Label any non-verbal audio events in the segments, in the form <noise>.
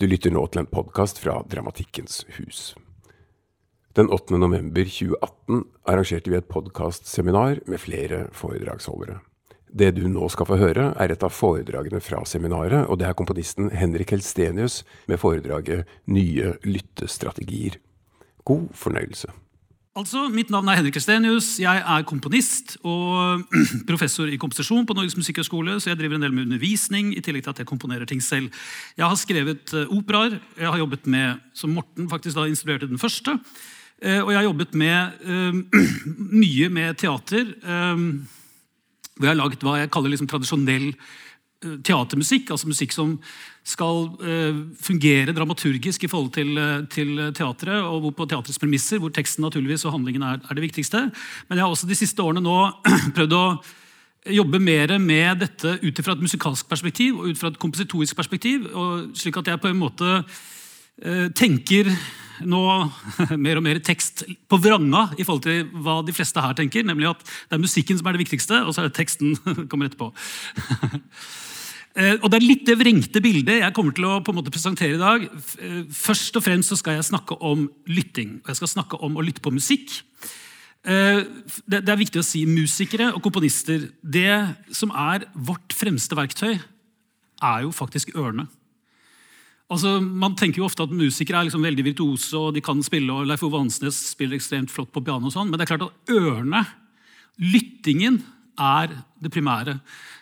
Du lytter nå til en podkast fra Dramatikkens hus. Den 8. november 2018 arrangerte vi et podkastseminar med flere foredragsholdere. Det du nå skal få høre, er et av foredragene fra seminaret, og det er komponisten Henrik Helstenius med foredraget Nye lyttestrategier. God fornøyelse. Altså, Mitt navn er Henrik Estenius. Jeg er komponist og <clears throat> professor i komposisjon på Norges musikkhøgskole, så jeg driver en del med undervisning i tillegg til at jeg komponerer ting selv. Jeg har skrevet uh, operaer. Jeg har jobbet med, som Morten faktisk da instruerte den første. Uh, og jeg har jobbet med uh, <clears throat> mye med teater. hvor jeg har laget hva jeg kaller liksom tradisjonell teatermusikk, altså musikk som skal uh, fungere dramaturgisk i forhold til, uh, til teatret, og på teatrets premisser, hvor teksten naturligvis og handlingen er, er, det viktigste. Men jeg har også de siste årene nå <clears throat> prøvd å jobbe mer med dette ut fra et musikalsk perspektiv og ut fra et kompositorisk perspektiv, slik at jeg på en måte uh, tenker nå <laughs> mer og mer tekst på vranga i forhold til hva de fleste her tenker, nemlig at det er musikken som er det viktigste, og så er det teksten <laughs> kommer etterpå. <laughs> Eh, og Det er litt det vrengte bildet jeg kommer til å på en måte presentere i dag. Eh, først og fremst så skal jeg snakke om lytting. og Jeg skal snakke om å lytte på musikk. Eh, det er viktig å si musikere og komponister. Det som er vårt fremste verktøy, er jo faktisk ørene. Altså, man tenker jo ofte at Musikere er liksom veldig virtuose og de kan spille. og Leif Ove Hansnes spiller ekstremt flott på piano, og sånn, men det er klart at ørene, lyttingen, er det primære.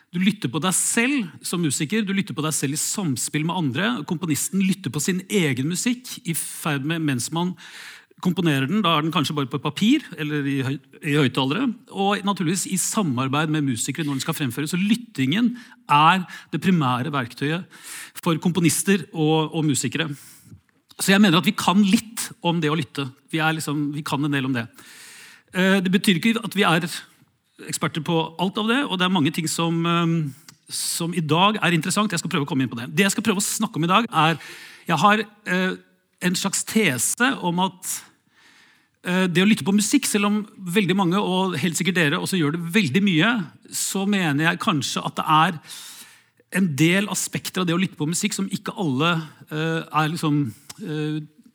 Du lytter på deg selv som musiker, du lytter på deg selv i samspill med andre. Komponisten lytter på sin egen musikk i ferd med mens man komponerer den. Da er den kanskje bare på papir eller i, høy, i høyttalere. Og naturligvis i samarbeid med musikere når den skal fremføres. Så lyttingen er det primære verktøyet for komponister og, og musikere. Så jeg mener at vi kan litt om det å lytte. Vi, liksom, vi kan en del om det. Eh, det betyr ikke at vi er eksperter på alt av det, og det er mange ting som, ehm, som i dag er interessant. Jeg skal prøve å komme inn på Det Det jeg skal prøve å snakke om i dag, er Jeg har eh, en slags tese om at eh, det å lytte på musikk, selv om veldig mange, og helt sikkert dere, også gjør det veldig mye, så mener jeg kanskje at det er en del aspekter av det å lytte på musikk som ikke alle eh, er liksom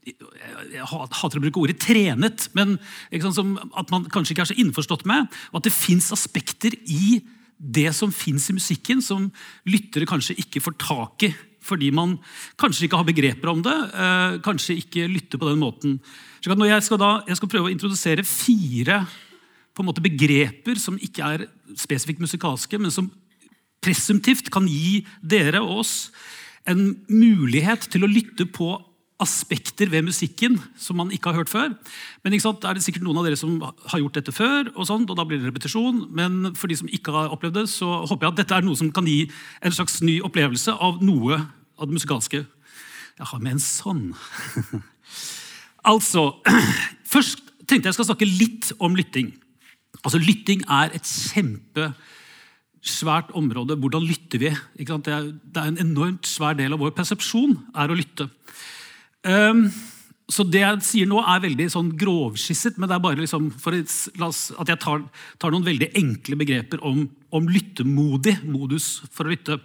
jeg hater å bruke ordet 'trenet', men sant, at man kanskje ikke er så innforstått med. Og at det fins aspekter i det som fins i musikken, som lyttere kanskje ikke får tak i. Fordi man kanskje ikke har begreper om det, eh, kanskje ikke lytter på den måten. Jeg skal, da, jeg skal prøve å introdusere fire måte, begreper som ikke er spesifikt musikalske, men som presumptivt kan gi dere og oss en mulighet til å lytte på aspekter ved musikken som man ikke har hørt før. Men sant, er det sikkert noen av dere som har gjort dette før, og, sånt, og da blir det repetisjon. Men for de som ikke har opplevd det, så håper jeg at dette er noe som kan gi en slags ny opplevelse av noe av det musikalske. Jeg har med en sånn. <laughs> altså, <clears throat> Først tenkte jeg skal snakke litt om lytting. Altså, Lytting er et kjempesvært område. Hvordan lytter vi? Det er, det er, en enormt svær del av vår persepsjon er å lytte. Um, så det jeg sier nå, er veldig sånn grovskisset, men det er bare liksom for at jeg tar, tar, noen veldig enkle begreper om, om lyttemodig modus for å lytte.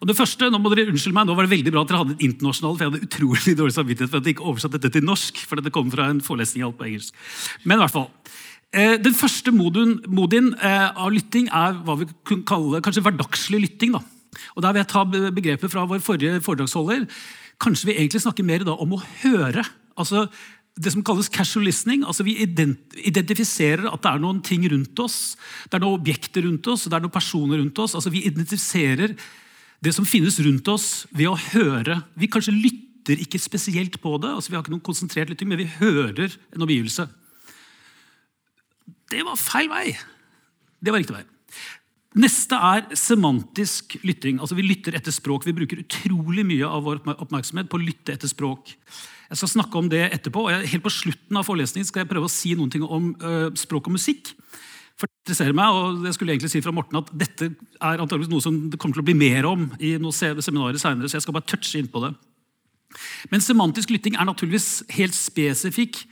Og det første, Nå må dere unnskylde meg, nå var det veldig bra at dere hadde et internasjonalt, for jeg hadde utrolig <laughs> dårlig samvittighet for at jeg ikke oversatte dette til norsk. for dette kom fra en forelesning alt på engelsk. Men i hvert fall. Eh, den første modun, modien eh, av lytting er hva vi kunne kalle kanskje hverdagslig lytting. da. Og Der vil jeg ta begrepet fra vår forrige foredragsholder. Kanskje vi egentlig snakker mer om å høre. altså det som kalles casual listening. altså Vi identifiserer at det er noen ting rundt oss. Det er noen objekter rundt oss, det er noen personer rundt oss. altså Vi identifiserer det som finnes rundt oss, ved å høre. Vi kanskje lytter ikke spesielt på det. altså Vi har ikke noen konsentrert lytting, men vi hører en omgivelse. Det var feil vei. Det var riktig vei. Neste er semantisk lytting. Altså Vi lytter etter språk. Vi bruker utrolig mye av vår oppmerksomhet på å lytte etter språk. Jeg skal snakke om det etterpå. og Helt på slutten av forelesningen skal jeg prøve å si noen ting om uh, språk og musikk. For det interesserer meg, og jeg skulle egentlig si fra Morten at Dette er antageligvis noe som det kommer til å bli mer om i noen seminarer senere, så jeg skal bare touche inn på det. Men semantisk lytting er naturligvis helt spesifikk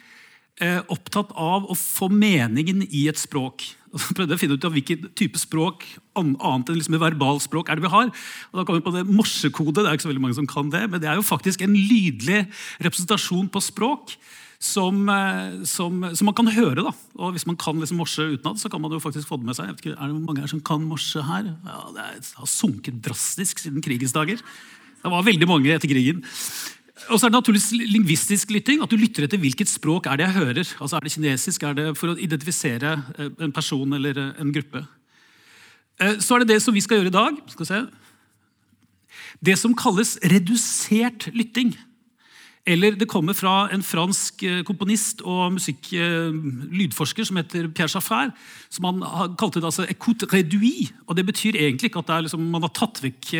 opptatt av å få meningen i et språk. <laughs> Og så prøvde jeg å finne ut av Hvilken type språk annet enn liksom verbalspråk er det vi har. Og da kom vi på det Morsekode. Det er ikke så veldig mange som kan det, men det er jo faktisk en lydlig representasjon på språk som, eh, som, som man kan høre. da. Og Hvis man kan liksom morse utenat, så kan man jo faktisk få det med seg. Ikke, er det mange her som kan morse her? Ja, Det har sunket drastisk siden krigens dager. Det var veldig mange etter krigen. Og så er det naturligvis lingvistisk lytting. At du lytter etter hvilket språk er det jeg hører. Altså Er det kinesisk? Er det for å identifisere eh, en person eller eh, en gruppe? Eh, så er det det som vi skal gjøre i dag. Skal vi se. Det som kalles redusert lytting. Eller det kommer fra en fransk komponist og musikk-lydforsker som heter Pierre Chaffert. som Han kalte det altså écoute réduit. og Det betyr egentlig ikke at liksom, man har tatt vekk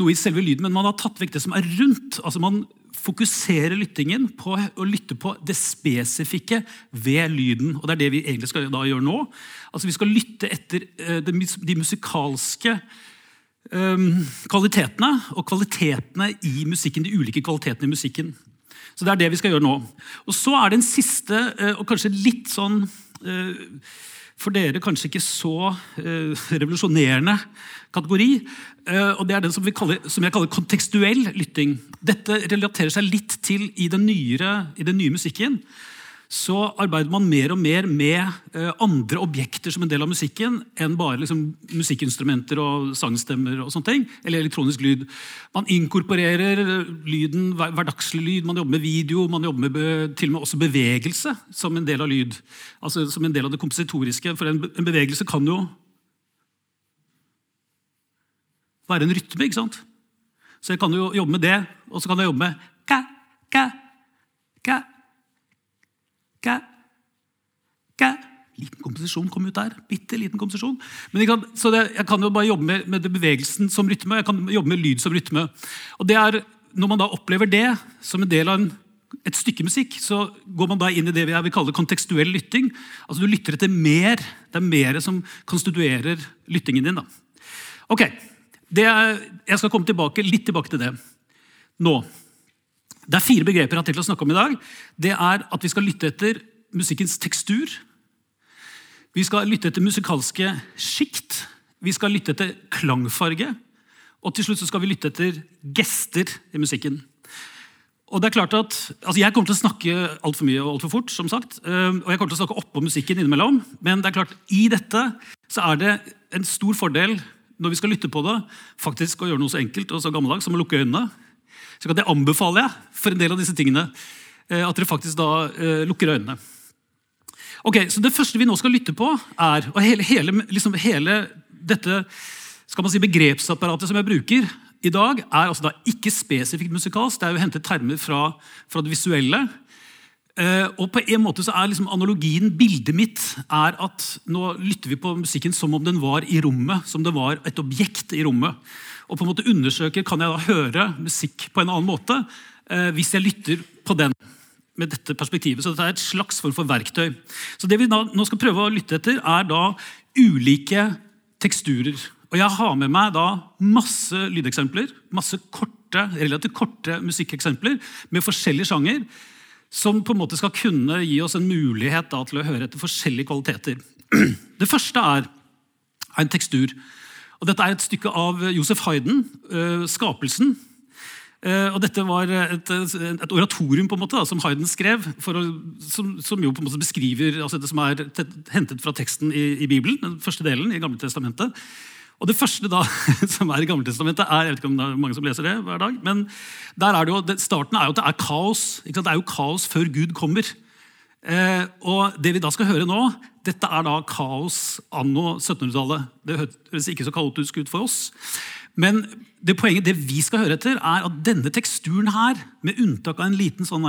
noe i selve lyden, men man har tatt vekk det som er rundt. altså Man fokuserer lyttingen på å lytte på det spesifikke ved lyden. og Det er det vi egentlig skal gjøre nå. Altså Vi skal lytte etter uh, de musikalske um, kvalitetene og kvalitetene i musikken. De ulike kvalitetene i musikken. Så det er det vi skal gjøre nå. Og Så er det en siste uh, og kanskje litt sånn uh, for dere kanskje ikke så eh, revolusjonerende kategori. Eh, og Det er den som, kaller, som, jeg kaller kontekstuell lytting. Dette relaterer seg litt til i den, nyere, i den nye musikken så arbeider man mer og mer med eh, andre objekter som en del av musikken enn bare liksom, musikkinstrumenter og sangstemmer og sånne ting, eller elektronisk lyd. Man inkorporerer lyden, hverdagslig lyd, man jobber med video, man jobber med til og med også bevegelse som en del av lyd. Altså som en del av det kompositoriske. For en bevegelse kan jo være en rytme, ikke sant? Så jeg kan jo jobbe med det, og så kan jeg jobbe med ka, ka, ka, komposisjon kom ut der. Bitte liten komposisjon. Men jeg kan, så det, jeg kan jo bare jobbe med, med bevegelsen som rytme, jeg kan jobbe med lyd som rytme. Og det er, Når man da opplever det som en del av en, et stykke musikk, så går man da inn i det vi, vil kalle kontekstuell lytting. Altså Du lytter etter mer. Det er mer som konstituerer lyttingen din. da. Ok, er, Jeg skal komme tilbake, litt tilbake til det nå. Det er fire begreper jeg har tenkt å snakke om i dag. Det er at Vi skal lytte etter musikkens tekstur. Vi skal lytte etter musikalske sjikt. Vi skal lytte etter klangfarge. Og til slutt så skal vi lytte etter gester i musikken. Og det er klart at, altså Jeg kommer til å snakke altfor mye og altfor fort. som sagt, eh, Og jeg kommer til å snakke oppå musikken innimellom. Men det er klart, i dette så er det en stor fordel når vi skal lytte på det, faktisk å gjøre noe så enkelt og så gammeldags som å lukke øynene så det anbefaler jeg for en del av disse tingene. Eh, at dere faktisk da uh, lukker øynene. Ok, så Det første vi nå skal lytte på, er og hele, hele, liksom hele dette skal man si, begrepsapparatet som jeg bruker i dag, er altså da ikke spesifikt musikalsk. Det er jo hentet termer fra, fra det visuelle. Uh, og på en måte så er liksom analogien, Bildet mitt er at nå lytter vi på musikken som om den var i rommet. Som det var et objekt i rommet og på en måte undersøker kan jeg da høre musikk på en annen måte uh, hvis jeg lytter på den med dette perspektivet. Så dette er et slags form for verktøy. Så Det vi da, nå skal prøve å lytte etter, er da ulike teksturer. Og Jeg har med meg da masse lydeksempler, masse korte, relativt korte musikkeksempler med forskjellig sjanger, som på en måte skal kunne gi oss en mulighet da, til å høre etter forskjellige kvaliteter. <clears throat> Det første er en tekstur. Og dette er et stykke av Josef Hayden, uh, 'Skapelsen'. Uh, og Dette var et, et, oratorium på en måte da, som Hayden skrev, å, som, som, jo på en måte beskriver altså det som er hentet fra teksten i, i, Bibelen, den første delen i Gamle Testamentet. Og Det første da, <laughs> som er i Gamle Testamentet, er jeg vet ikke om det er mange som leser det hver dag, men der er det jo, Starten er jo at det er kaos. Det er jo kaos før Gud kommer. Eh, og Det vi da skal høre nå, dette er da kaos anno 1700-tallet. Det høres ikke så kaotisk ut for oss. Men det poenget, det vi skal høre etter, er at denne teksturen her, med unntak av en liten sånn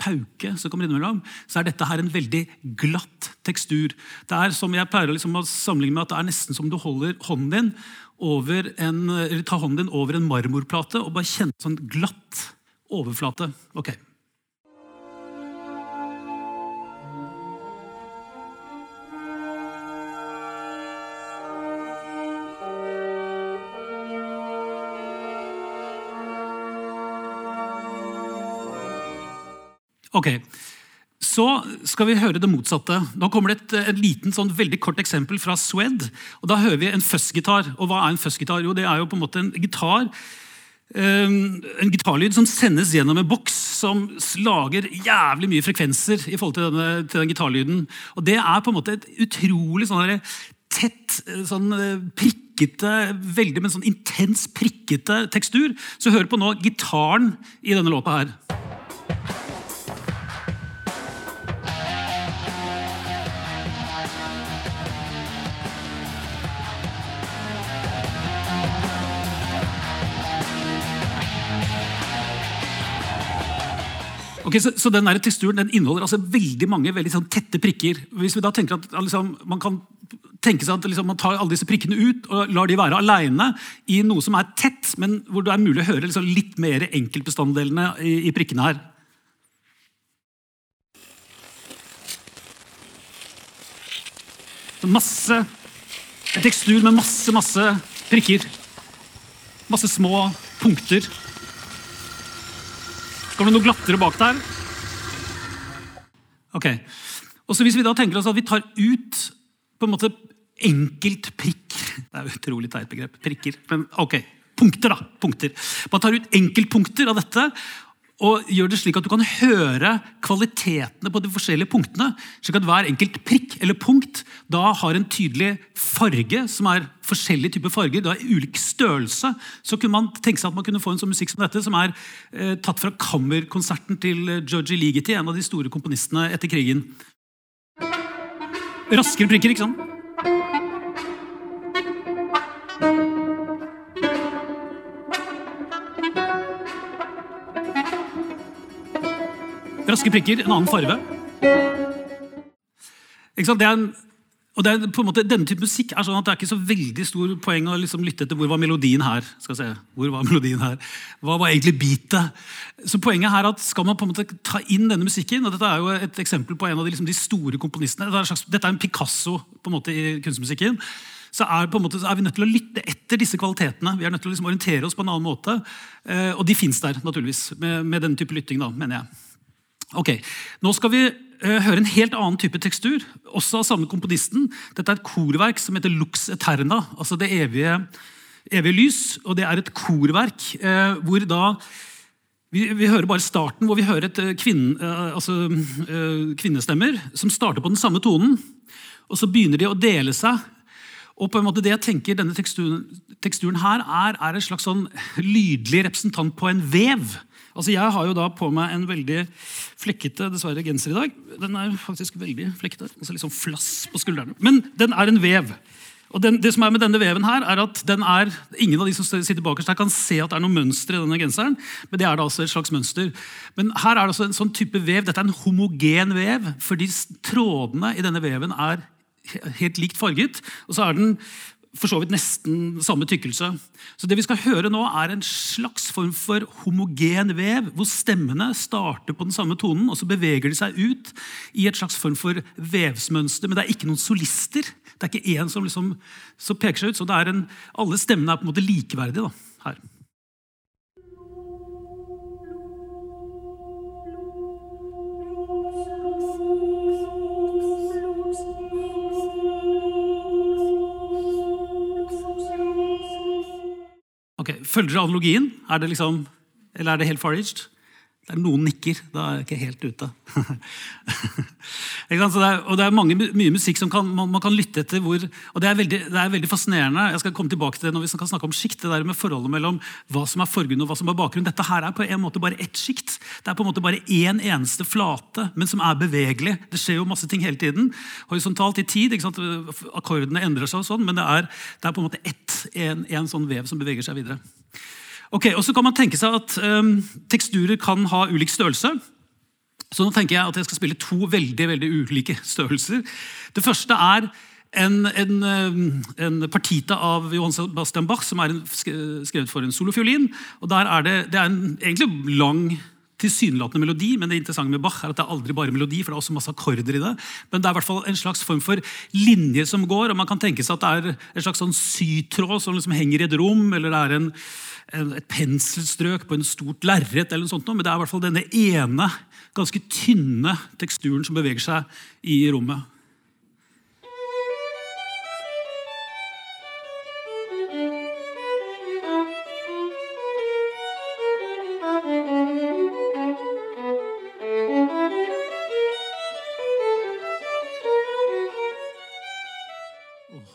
pauke, som kommer innimellom, så er dette her en veldig glatt tekstur. Det er som jeg pleier liksom å sammenligne med at det er nesten som du holder hånden din over en, eller tar hånden din over en marmorplate og bare kjenner sånn glatt overflate. Ok, Ok, så skal vi høre det motsatte. Nå kommer det et, et liten, sånn, veldig kort eksempel fra Swed. og Da hører vi en fuzzgitar. Og hva er en fuzzgitar? Jo, det er jo på en måte en gitar Ehm, en gitarlyd som sendes gjennom en boks som lager jævlig mye frekvenser i forhold til, denne, til den gitarlyden. Og Det er på en måte et utrolig sånn tett, eh, sånn eh, prikkete, veldig men sånn intens prikkete tekstur. Så hør på nå gitaren i denne låta her. Ok, så, så, den der teksturen den inneholder altså veldig mange veldig sånn tette prikker. Hvis vi da tenker at liksom, Man kan tenke seg at liksom, man tar alle disse prikkene ut og lar de være alene i noe som er tett, men hvor det er mulig å høre liksom, litt mer enkeltbestanddelene i, i prikkene her. Så masse En tekstur med masse, masse prikker. Masse små punkter. Det noe glattere bak der? Ok. Og så Hvis vi da tenker oss at vi tar ut på en måte enkeltprikk Det er et utrolig teit begrep. Prikker. Men ok, punkter, da. Punkter. Man tar ut enkeltpunkter av dette og gjør det slik at du kan høre kvalitetene på de forskjellige punktene. slik at hver enkelt prikk eller punkt da har en tydelig farge, som er forskjellige typer farger. Det er ulik størrelse. Så kunne man tenke seg at man kunne få en sånn musikk som dette, som er eh, tatt fra kammerkonserten til eh, Georgie Ligeti, en av de store komponistene etter krigen. Raskere prikker, ikke sant? Raske prikker, en annen farve. Det en, og det er på en måte, Denne type musikk er sånn at det er ikke så veldig stor poeng å liksom lytte etter hvor var melodien her. skal se, hvor var <laughs> melodien her? Hva var egentlig beatet? Så poenget her er at Skal man på en måte ta inn denne musikken og Dette er jo et eksempel på en av de, liksom, de store komponistene. Dette er, slags, dette er en Picasso på en måte i kunstmusikken så er, måte, så er, vi nødt til å lytte etter disse kvalitetene. Vi er nødt til å liksom orientere oss på en annen måte. Eh, og de fins der, naturligvis, med, med denne type lytting. da, mener jeg. Ok, Nå skal vi uh, høre en helt annen type tekstur, også av samme komponisten. Dette er et korverk som heter Lux Eterna, altså det evige, evige lys. og Det er et korverk uh, hvor da vi, vi, hører bare starten, hvor vi hører et uh, kvinne, altså, kvinnestemmer som starter på den samme tonen. Og så begynner de å dele seg. Og på en måte Det jeg tenker denne teksturen, teksturen her er, er en slags sånn lydlig representant på en vev. Altså, Jeg har jo da på meg en veldig flekkete dessverre, genser i dag. Den er faktisk veldig flekkete. Altså sånn flass på skuldrene. Men den er en vev. Og den, det som er med denne veven her, er at den er, Ingen av de som sitter bakerst her kan se at det er noe mønster i denne genseren. men det er da altså et slags mønster. Men her er det altså en sånn type vev. Dette er en homogen vev, fordi trådene i denne veven er helt likt farget. Og så er den for så vidt nesten samme tykkelse. Så det vi skal høre nå, er en slags form for homogen vev, hvor stemmene starter på den samme tonen, og så beveger de seg ut i et slags form for vevsmønster. Men det er ikke noen solister. Det er ikke én som, liksom, som peker seg ut. så en, Alle stemmene er på en måte likeverdige da, her. Følger dere analogien? Er det liksom, eller er det helt far-aged? Det er Noen nikker. Da er jeg ikke helt ute. <laughs> det er, og det er mange, mye musikk som kan, man, man, kan lytte etter. Hvor, og det er, veldig, det er, veldig, fascinerende. Jeg skal komme tilbake til det når vi skal snakke om skikt. Det der med forholdet mellom hva som er forgrunn og hva som er bakgrunn. Dette her er på en måte bare ett sjikt. Det er på en måte bare én en eneste flate, men som er bevegelig. Det skjer jo masse ting hele tiden. Horisontalt i tid. Akkordene endrer seg, og sånn, men det er, det er, på en måte ett, en, en sånn vev som beveger seg videre. Ok, og så kan man tenke seg at um, Teksturer kan ha ulik størrelse. Så nå tenker jeg at jeg skal spille to veldig veldig ulike <laughs> størrelser. Det første er en, en, en partita av Johan Sebastian Bach, som er en, skrevet for en solofiolin. og der er Det, det er en egentlig lang tilsynelatende melodi, men det interessante med Bach er at det er aldri bare melodi, for det er også masse akkorder i det. Men det er i hvert fall en slags form for linje som går, og man kan tenke seg at det er en slags sånn sytråd som liksom henger i et rom, eller det er en et penselstrøk på en stort lerret, eller noe sånt, men det er i hvert fall denne ene, ganske tynne teksturen som beveger seg i rommet.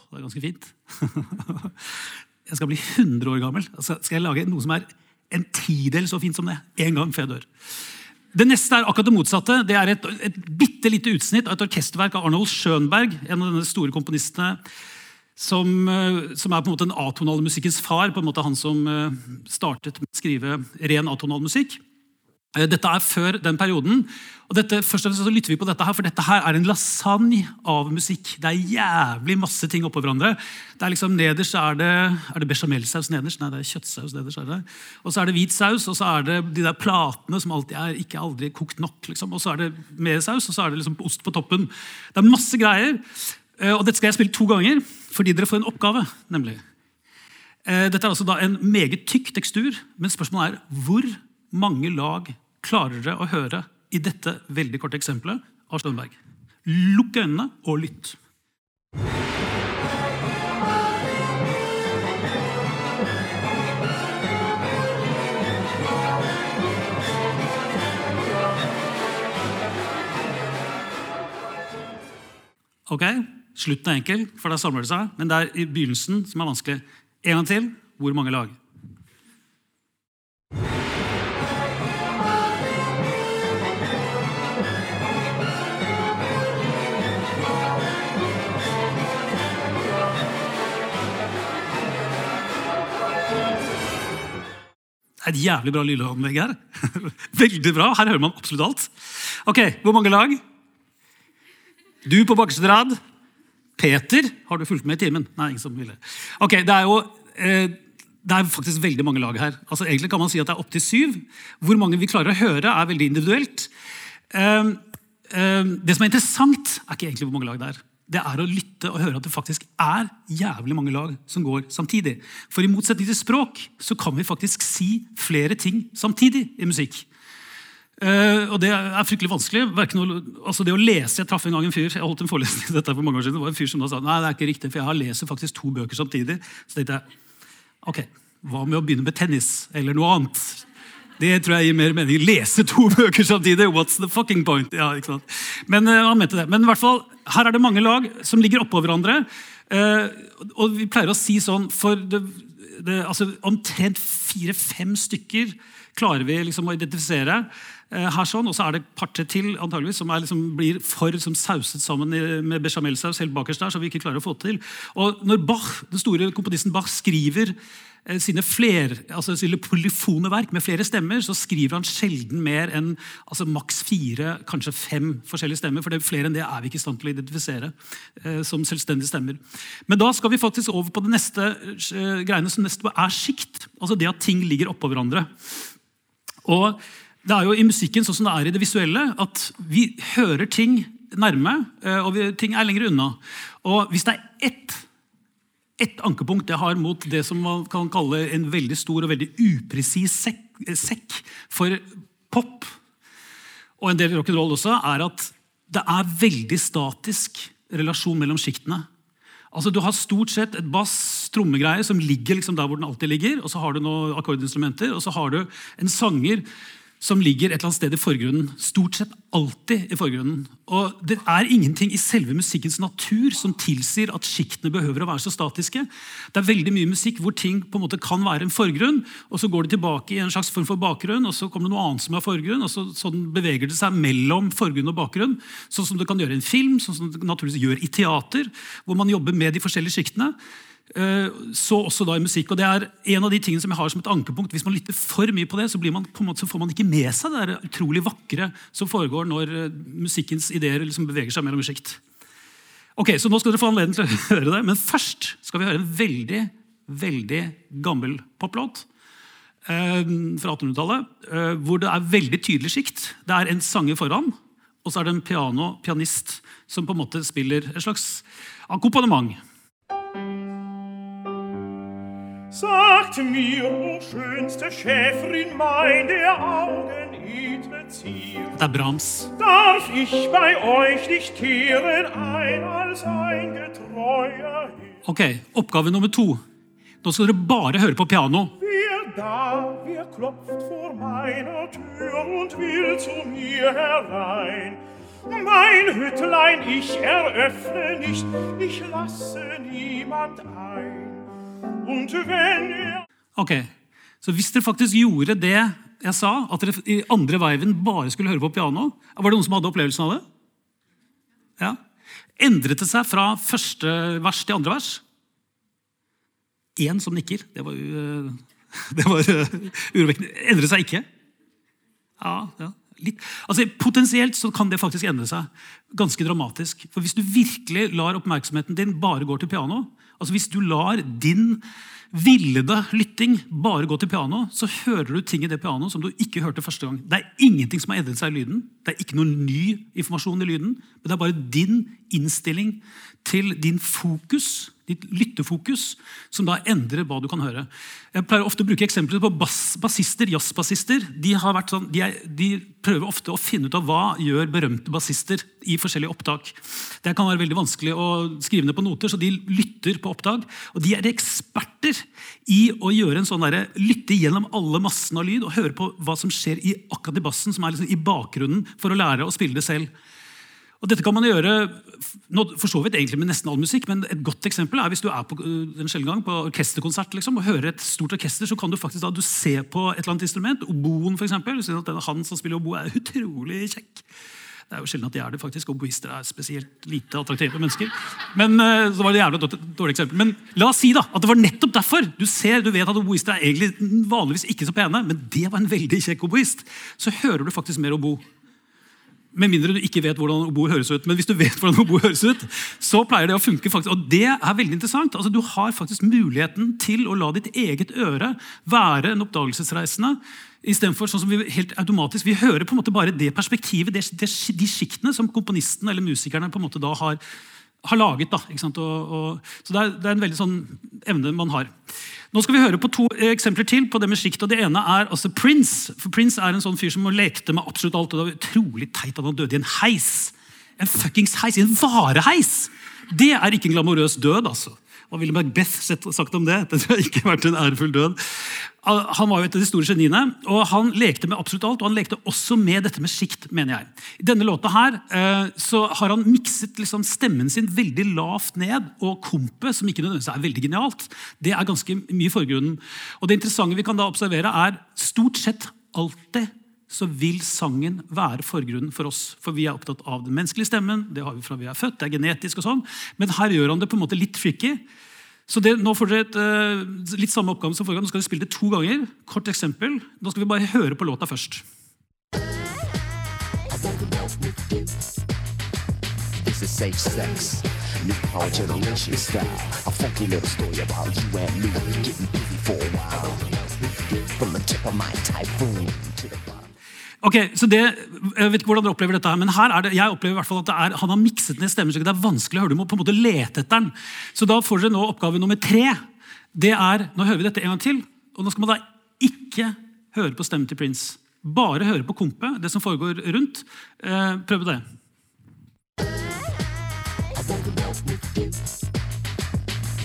Det er ganske fint. <laughs> Jeg skal bli 100 år gammel. Altså, skal jeg lage noe som er en tidel så fint som det? En gang før jeg dør. Det neste er akkurat det motsatte. Det er et, et bitte lite utsnitt av et orkesterverk av Arnold Schönberg, en av denne store komponistene som, eh, som, er på en måte den atonale musikkens far. på en måte Han som eh, startet med å skrive ren atonal musikk. Eh, dette er før den perioden. og dette, først og fremst så lytter vi på dette her, For dette her er en lasagne av musikk. Det er jævlig masse ting oppå hverandre. Det er liksom Nederst er det, er det bechamelsaus nederst. Nei, det er kjøttsaus nederst. er det. Og så er det hvit saus, og så er det de der platene som alltid er ikke aldri kokt nok. liksom. Og så er det mer saus, og så er det liksom ost på toppen. Det er masse greier. Eh, og dette skal jeg spille to ganger, fordi dere får en oppgave. nemlig. Eh, dette er altså da en meget tykk tekstur, men spørsmålet er hvor mange lag klarer dere å høre i dette veldig korte eksempelet av Stønberg? Lukk øynene og lytt. Ok, Slutten er enkel, for der samler det seg. Men det er i begynnelsen som er vanskelig. En gang til. Hvor mange lag? Det er et jævlig bra lydanlegg her. <laughs> Veldig bra. Her hører man absolutt alt. Ok, Hvor mange lag? Du på bakerste rad. Peter, har du fulgt med i timen? Nei, ingen som ville. Ok, Det er jo eh, det er faktisk veldig mange lag her. Altså, egentlig kan man si at det er opptil syv. Hvor mange vi klarer å høre, er veldig individuelt. Eh, eh, det som er interessant, er ikke egentlig hvor mange lag det er det er å lytte og høre at det faktisk er jævlig mange lag som går samtidig. For i motsetning til språk så kan vi faktisk si flere ting samtidig i musikk. Uh, og det er fryktelig vanskelig. Noe, altså det å lese, Jeg traff en gang en fyr jeg holdt en forelesning dette for mange år siden, det var en fyr som da sa nei, det er ikke riktig, for jeg har leser faktisk to bøker samtidig. Så tenkte jeg ok, hva med å begynne med tennis eller noe annet? Det tror jeg gir mer mening. Lese to <laughs> bøker samtidig! What's the fucking point? Ja, ikke sant? Men uh, han mente det. Men i hvert fall, her er det mange lag som ligger oppå hverandre. Uh, og vi pleier å si sånn for det, det, altså, Omtrent fire-fem stykker klarer vi liksom å identifisere. Uh, her sånn, Og så er det et par-tre til antageligvis, som liksom, blir for som sauset sammen med bechamelsaus helt bakerst der, som vi ikke klarer å få til. Og Når Bach, den store komponisten Bach skriver Eh, sine, fler, altså sine polyfone verk med flere stemmer, så skriver han sjelden mer enn altså maks fire, kanskje fem forskjellige stemmer. For det er flere enn det er vi ikke i stand til å identifisere eh, som selvstendige stemmer. Men da skal vi faktisk over på det neste eh, greiene som neste er sjikt. Altså det at ting ligger oppå hverandre. Og det er jo i musikken sånn som det er i det visuelle, at vi hører ting nærme, eh, og vi, ting er lenger unna. Og hvis det er ett ett ankepunkt jeg har mot det som man kan kalle en veldig stor og veldig upresis sekk, sekk for pop, og en del rock'n'roll også, er at det er veldig statisk relasjon mellom sjiktene. Altså, du har stort sett et bass-trommegreie som ligger liksom der hvor den alltid ligger. og Så har du noen akkordinstrumenter, og så har du en sanger som ligger et eller annet sted i forgrunnen. Stort sett alltid i forgrunnen. Og Det er ingenting i selve musikkens natur som tilsier at sjiktene behøver å være så statiske. Det er veldig mye musikk hvor ting på en måte kan være en forgrunn, og så går det tilbake i en slags form for bakgrunn, og så kommer det noe annet som er forgrunn, og så, sånn beveger det seg mellom forgrunn og bakgrunn. Sånn som det kan gjøre i en film, sånn som det naturligvis gjør i teater, hvor man jobber med de forskjellige sjiktene. Eh, så også da i musikk. og det er en av de tingene som jeg har som et ankepunkt. Hvis man lytter for mye på det, så, man, på måte, så får man ikke med seg det der utrolig vakre som foregår når uh, musikkens ideer liksom beveger seg mellom sjikt. Ok, så nå skal dere få anledning til å <laughs> høre det, men først skal vi høre en veldig veldig gammel poplåt eh, fra 1800-tallet. Eh, hvor det er veldig tydelig sjikt. Det er en sanger foran, og så er det en piano, pianist som på en måte spiller et slags akkompagnement. Sagt mir, o schönste Schäferin mein, der Augen edle Ziel. Det er Brahms. Darf ich bei euch nicht kehren ein als ein getreuer Ok, Oppgave nummer to. Nå skal dere bare høre på piano. Wer da, wer klopft vor meiner Tür und will zu mir herein? Mein Hüttlein, ich eröffne nicht, ich lasse niemand ein. Ok, Så hvis dere faktisk gjorde det jeg sa, at dere i andre veiven bare skulle høre på piano Var det noen som hadde opplevelsen av det? Ja. Endret det seg fra første vers til andre vers? Én som nikker. Det var, jo, <laughs> det var eh, urovekkende. Endret seg ikke? Ja, ja. Litt. Altså, Potensielt så kan det faktisk endre seg ganske dramatisk. For Hvis du virkelig lar oppmerksomheten din bare gå til piano, altså hvis du lar din villede lytting bare gå til piano, så hører du ting i det pianoet som du ikke hørte første gang. Det er ingenting som har endret seg i lyden. Det er ikke noe ny informasjon i lyden. Men det er bare din innstilling til din fokus, ditt lyttefokus, som da endrer hva du kan høre. Jeg pleier ofte å bruke eksempler på bass, bassister, jazzbassister. De, sånn, de, de prøver ofte å finne ut av hva gjør berømte bassister i forskjellige opptak. Det kan være veldig vanskelig å skrive ned på noter, så de lytter på opptak. Og de er eksperter i å gjøre en sånn der, lytte gjennom alle massene av lyd og høre på hva som skjer i akkurat i bassen, som er liksom i bakgrunnen, for å lære å spille det selv. Og dette kan man gjøre for så vidt egentlig med nesten all musikk, men et godt eksempel er hvis du er på øh, en sjelden gang på orkesterkonsert liksom, og hører et stort orkester, så kan du faktisk da du se på et eller annet instrument, oboen f.eks. Du ser at denne han som spiller obo, er utrolig kjekk. Det er jo sjelden at de er det, faktisk. Oboister er spesielt lite attraktive mennesker. Men øh, så var det jævlig dårlig eksempel. Men la oss si da, at det var nettopp derfor. Du ser, du vet at oboister er egentlig vanligvis ikke så pene, men det var en veldig kjekk oboist. Så hører du faktisk mer obo. Med mindre du ikke vet hvordan obo høres ut. Men hvis du vet hvordan obo høres ut, så pleier det å funke. faktisk. Og det er veldig interessant. Altså, du har faktisk muligheten til å la ditt eget øre være en oppdagelsesreisende. Istedenfor sånn som vi helt automatisk, vi hører på en måte bare det perspektivet, det, det, de sjiktene som komponisten eller musikerne på en måte da har, har laget. Da? Og, og, så det er, det er en veldig sånn evne man har. Nå skal vi høre på to eksempler til på det med sjikt. og Det ene er altså Prince. For Prince er en sånn fyr som lekte med absolutt alt. og Det var utrolig teit at han døde i en heis. En fuckings heis, i en vareheis! Det er ikke en glamorøs død, altså. Hva ville Macbeth sagt om det? Det har ikke vært en ærefull død. Han var jo et av de store geniene, og han lekte med absolutt alt. Og han lekte også med dette med sjikt, mener jeg. I denne låta her eh, så har han mikset liksom stemmen sin veldig lavt ned, og kompet, som ikke nødvendigvis er veldig genialt, det er ganske mye i forgrunnen. Og det interessante vi kan da observere, er stort sett alltid så vil sangen være forgrunnen for oss. For vi er opptatt av den menneskelige stemmen. Det har vi fra vi er født, det er genetisk og sånn. Men her gjør han det på en måte litt tricky. Så det, Nå får dere et, uh, litt samme oppgave som forrige gang. Nå skal vi spille det to ganger. Kort eksempel. Nå skal vi bare høre på låta først. This is safe sex. From the tip of my typhoon to the bottom. Ok, så det, Jeg vet ikke hvordan dere opplever dette, her, men her er det, jeg opplever i hvert fall at det er, han har mikset ned stemmestykket. Det er vanskelig å høre, du må på en måte lete etter den. Så da får dere nå oppgave nummer tre. Det er, Nå hører vi dette en gang til. og Nå skal man da ikke høre på stemmen til Prince. Bare høre på kompet, det som foregår rundt. Eh, prøv det.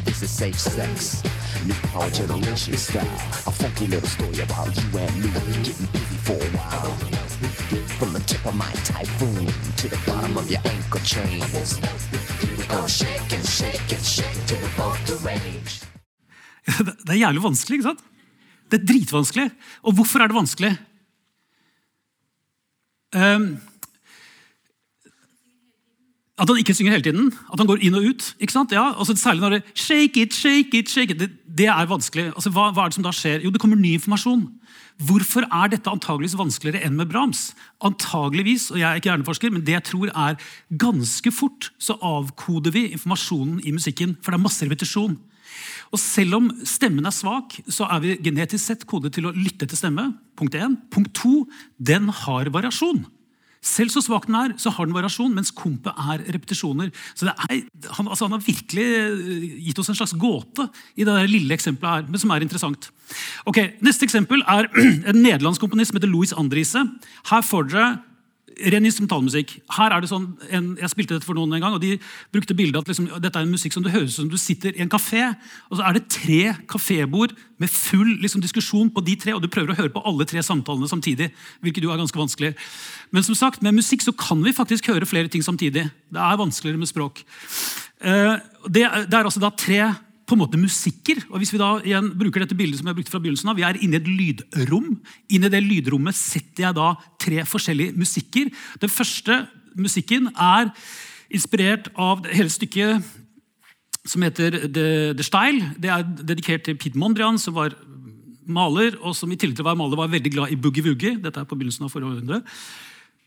This is safe sex. New our generation style. A funky little story about you and me getting busy for a while. From the tip of my typhoon to the bottom of your ankle chains. We gonna shake and shake and shake till we both deranged. <laughs> Det er jævlig vanskelig, ikke sant? Det er dritvanskelig. Og hvorfor er det vanskelig? Um, at han ikke synger hele tiden. At han går inn og ut. ikke sant? Ja, altså Særlig når det shake it, shake it, shake it. Det, det er vanskelig. Altså, hva, hva, er det som da skjer? Jo, det kommer ny informasjon. Hvorfor er dette antageligvis vanskeligere enn med Brahms? Antageligvis, og jeg er ikke hjerneforsker, men det jeg tror er ganske fort så avkoder vi informasjonen i musikken. For det er masse repetisjon. Og Selv om stemmen er svak, så er vi genetisk sett kodet til å lytte til stemme. Punkt 1. Punkt 2. Den har variasjon. Selv så svak den er, så har den variasjon, mens kompet er repetisjoner. Så er, han, altså han, har virkelig eh, gitt oss en slags gåte i det lille eksempelet her, men som er interessant. Ok, Neste eksempel er <clears throat> en nederlandsk komponist som heter Louis Andriese. Her får dere ren instrumentalmusikk. Her er det sånn, en, Jeg spilte dette for noen en gang, og de brukte bildet at liksom, dette er en musikk som det høres ut som du sitter i en kafé, og så er det tre kafébord med full liksom, diskusjon på de tre, og du prøver å høre på alle tre samtalene samtidig. hvilket jo er ganske vanskelig. Men som sagt, med musikk så kan vi faktisk høre flere ting samtidig. Det er vanskeligere med språk. Eh, det, det er altså da tre på en måte musikker. og hvis Vi da igjen bruker dette bildet som jeg brukte fra begynnelsen av, vi er inne i et lydrom. Inne i det lydrommet setter jeg da tre forskjellige musikker. Den første musikken er inspirert av hele stykket som heter The, The Style. Det er dedikert til Pete Mondrian, som var maler, og som i tillegg til å være maler var veldig glad i boogie-woogie. Dette er på begynnelsen av forrige århundre.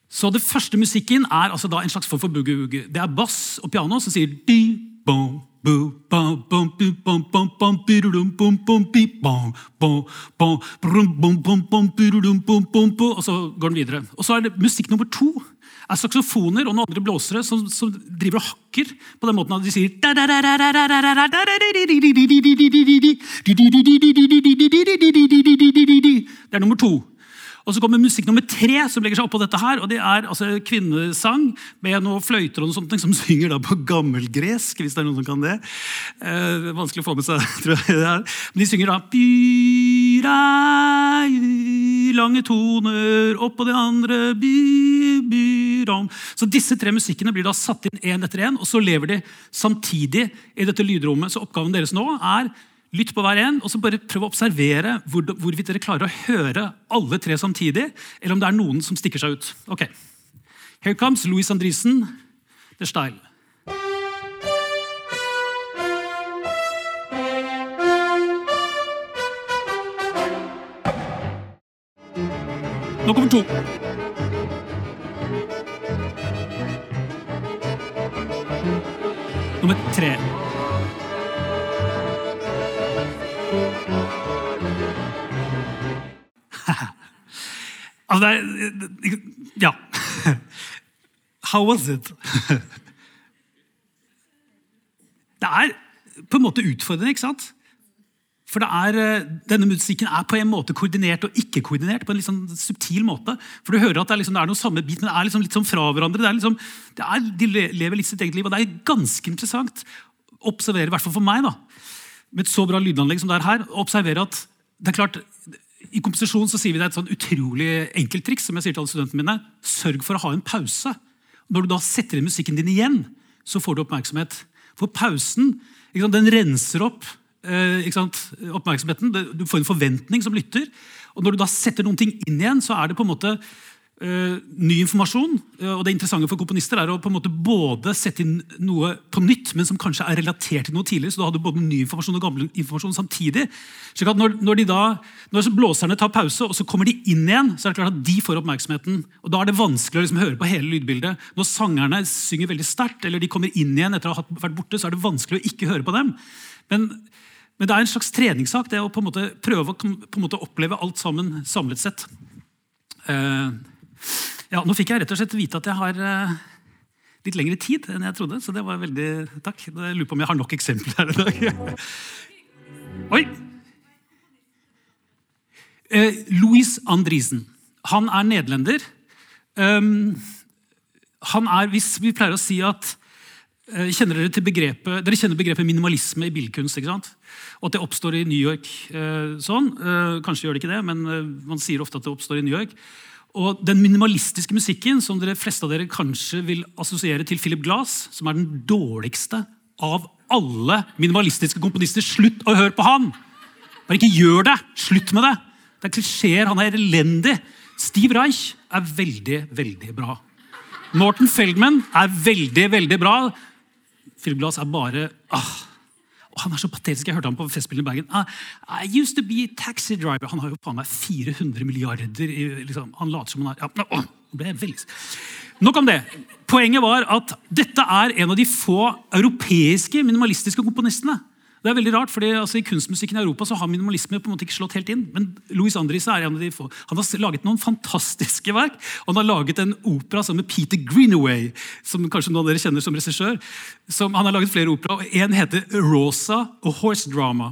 Så det første musikken er altså da en slags form for boogie-woogie. Det er bass og piano som sier di, bom, og så går den videre. Og så er det musikk nummer to er saksofoner og noen andre blåsere som, som driver og hakker på den måten at de sier Det er nummer to. Og Så kommer musikk nummer tre, som legger seg oppå dette her, og det er altså kvinnesang med noen fløyter og noe sånt, som <laughs> synger da på gammelgresk, hvis det er noen som kan det. Eh, vanskelig å få med seg, <laughs> tror jeg. det er. Men de synger da Byra, lange toner, oppå det andre by, byram. Så disse tre musikkene blir da satt inn én etter én, og så lever de samtidig i dette lydrommet. Så oppgaven deres nå er Lytt på hver en, og så bare prøv å observere hvor, hvorvidt dere klarer å høre alle tre samtidig, eller om det er noen som stikker seg ut. Ok. Here comes Louis Andrisen, The Style. Nå kommer to. Nummer tre. Altså, det er Ja. <laughs> How was it? Det er på en måte utfordrende, ikke sant? For er, eh, Denne musikken er på en måte koordinert og ikke koordinert. på en litt sånn subtil måte. For Du hører at det er, liksom, det er noe samme bit, men det er liksom litt sånn fra hverandre. Det er liksom, det er, de lever litt sitt eget liv, og det er ganske interessant å observere, i hvert fall for meg, da, med et så bra lydanlegg som det er her, å observere at det er klart, i komposisjon sier vi det er et sånn utrolig enkelt triks. som jeg sier til alle studentene mine. Sørg for å ha en pause. Når du da setter inn musikken din igjen, så får du oppmerksomhet. For pausen den renser opp sant, oppmerksomheten. Du får en forventning som lytter. Og når du da setter noen ting inn igjen, så er det på en måte ny informasjon. Uh, og Det interessante for komponister er å på en måte både sette inn noe på nytt, men som kanskje er relatert til noe tidligere. Så da hadde du både ny informasjon og gammel informasjon samtidig. slik at når, når, da, når blåserne tar pause, og så kommer de inn igjen, så er det klart at de får oppmerksomheten. Og Da er det vanskelig å liksom høre på hele lydbildet. Når sangerne synger veldig sterkt, eller de kommer inn igjen etter å ha vært borte, så er det vanskelig å ikke høre på dem. Men, men det er en slags treningssak, det å på en måte prøve å på en måte oppleve alt sammen samlet sett. Uh, ja, Nå fikk jeg rett og slett vite at jeg har uh, litt lengre tid enn jeg trodde. Så det var veldig takk. Jeg lurer på om jeg har nok eksempler her i dag. <laughs> Oi! Uh, Louis Andrisen. Han er nederlender. Um, han er, hvis vi pleier å si at uh, kjenner dere, til begrepet, dere kjenner begrepet minimalisme i billedkunst. ikke sant? Og at det oppstår i New York. sånn. Kanskje gjør det ikke det, men man sier ofte at det oppstår i New York. Og Den minimalistiske musikken som dere fleste av dere kanskje vil assosiere til Philip Glass, som er den dårligste av alle minimalistiske komponister. Slutt å høre på han! Bare ikke gjør det! Slutt med det! Det er klisjeer, han er elendig. Steve Reich er veldig, veldig bra. Morten Feldman er veldig, veldig bra. Philip Glass er bare ah, han er så patetisk. Jeg hørte ham på Festspillene i Bergen. Ah, I used to be taxi driver. Han har jo på meg 400 milliarder i, liksom, Han later som han har ja, å, ble veldig... Nok om det. Poenget var at dette er en av de få europeiske minimalistiske komponistene. Det er veldig rart, fordi altså, I kunstmusikken i Europa så har minimalisme på en måte ikke slått helt inn. Men Louis Andrisse er en av de få. Han har laget noen fantastiske verk. og Han har laget en opera sammen med Peter Greenaway, som kanskje noen av dere kjenner som regissør. Som, han har laget flere opera, og En heter Rosa og Horse Drama.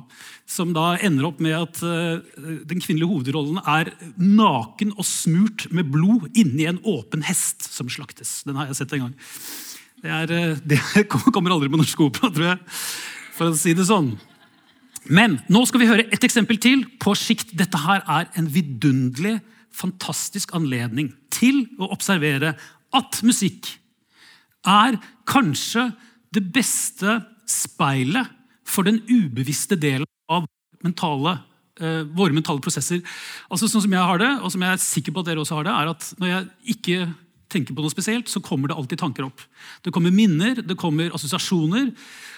Som da ender opp med at uh, den kvinnelige hovedrollen er naken og smurt med blod inni en åpen hest som slaktes. Den har jeg sett en gang. Det, er, uh, <laughs> det kommer aldri på norsk opera, tror jeg for å si det sånn. Men nå skal vi høre et eksempel til på sjikt. Dette her er en vidunderlig, fantastisk anledning til å observere at musikk er kanskje det beste speilet for den ubevisste delen av mentale, eh, våre mentale prosesser. Altså Sånn som jeg har det, og som jeg er sikker på at dere også har det, er at når jeg ikke tenker på noe spesielt, så kommer det alltid tanker opp. Det kommer minner, det kommer assosiasjoner.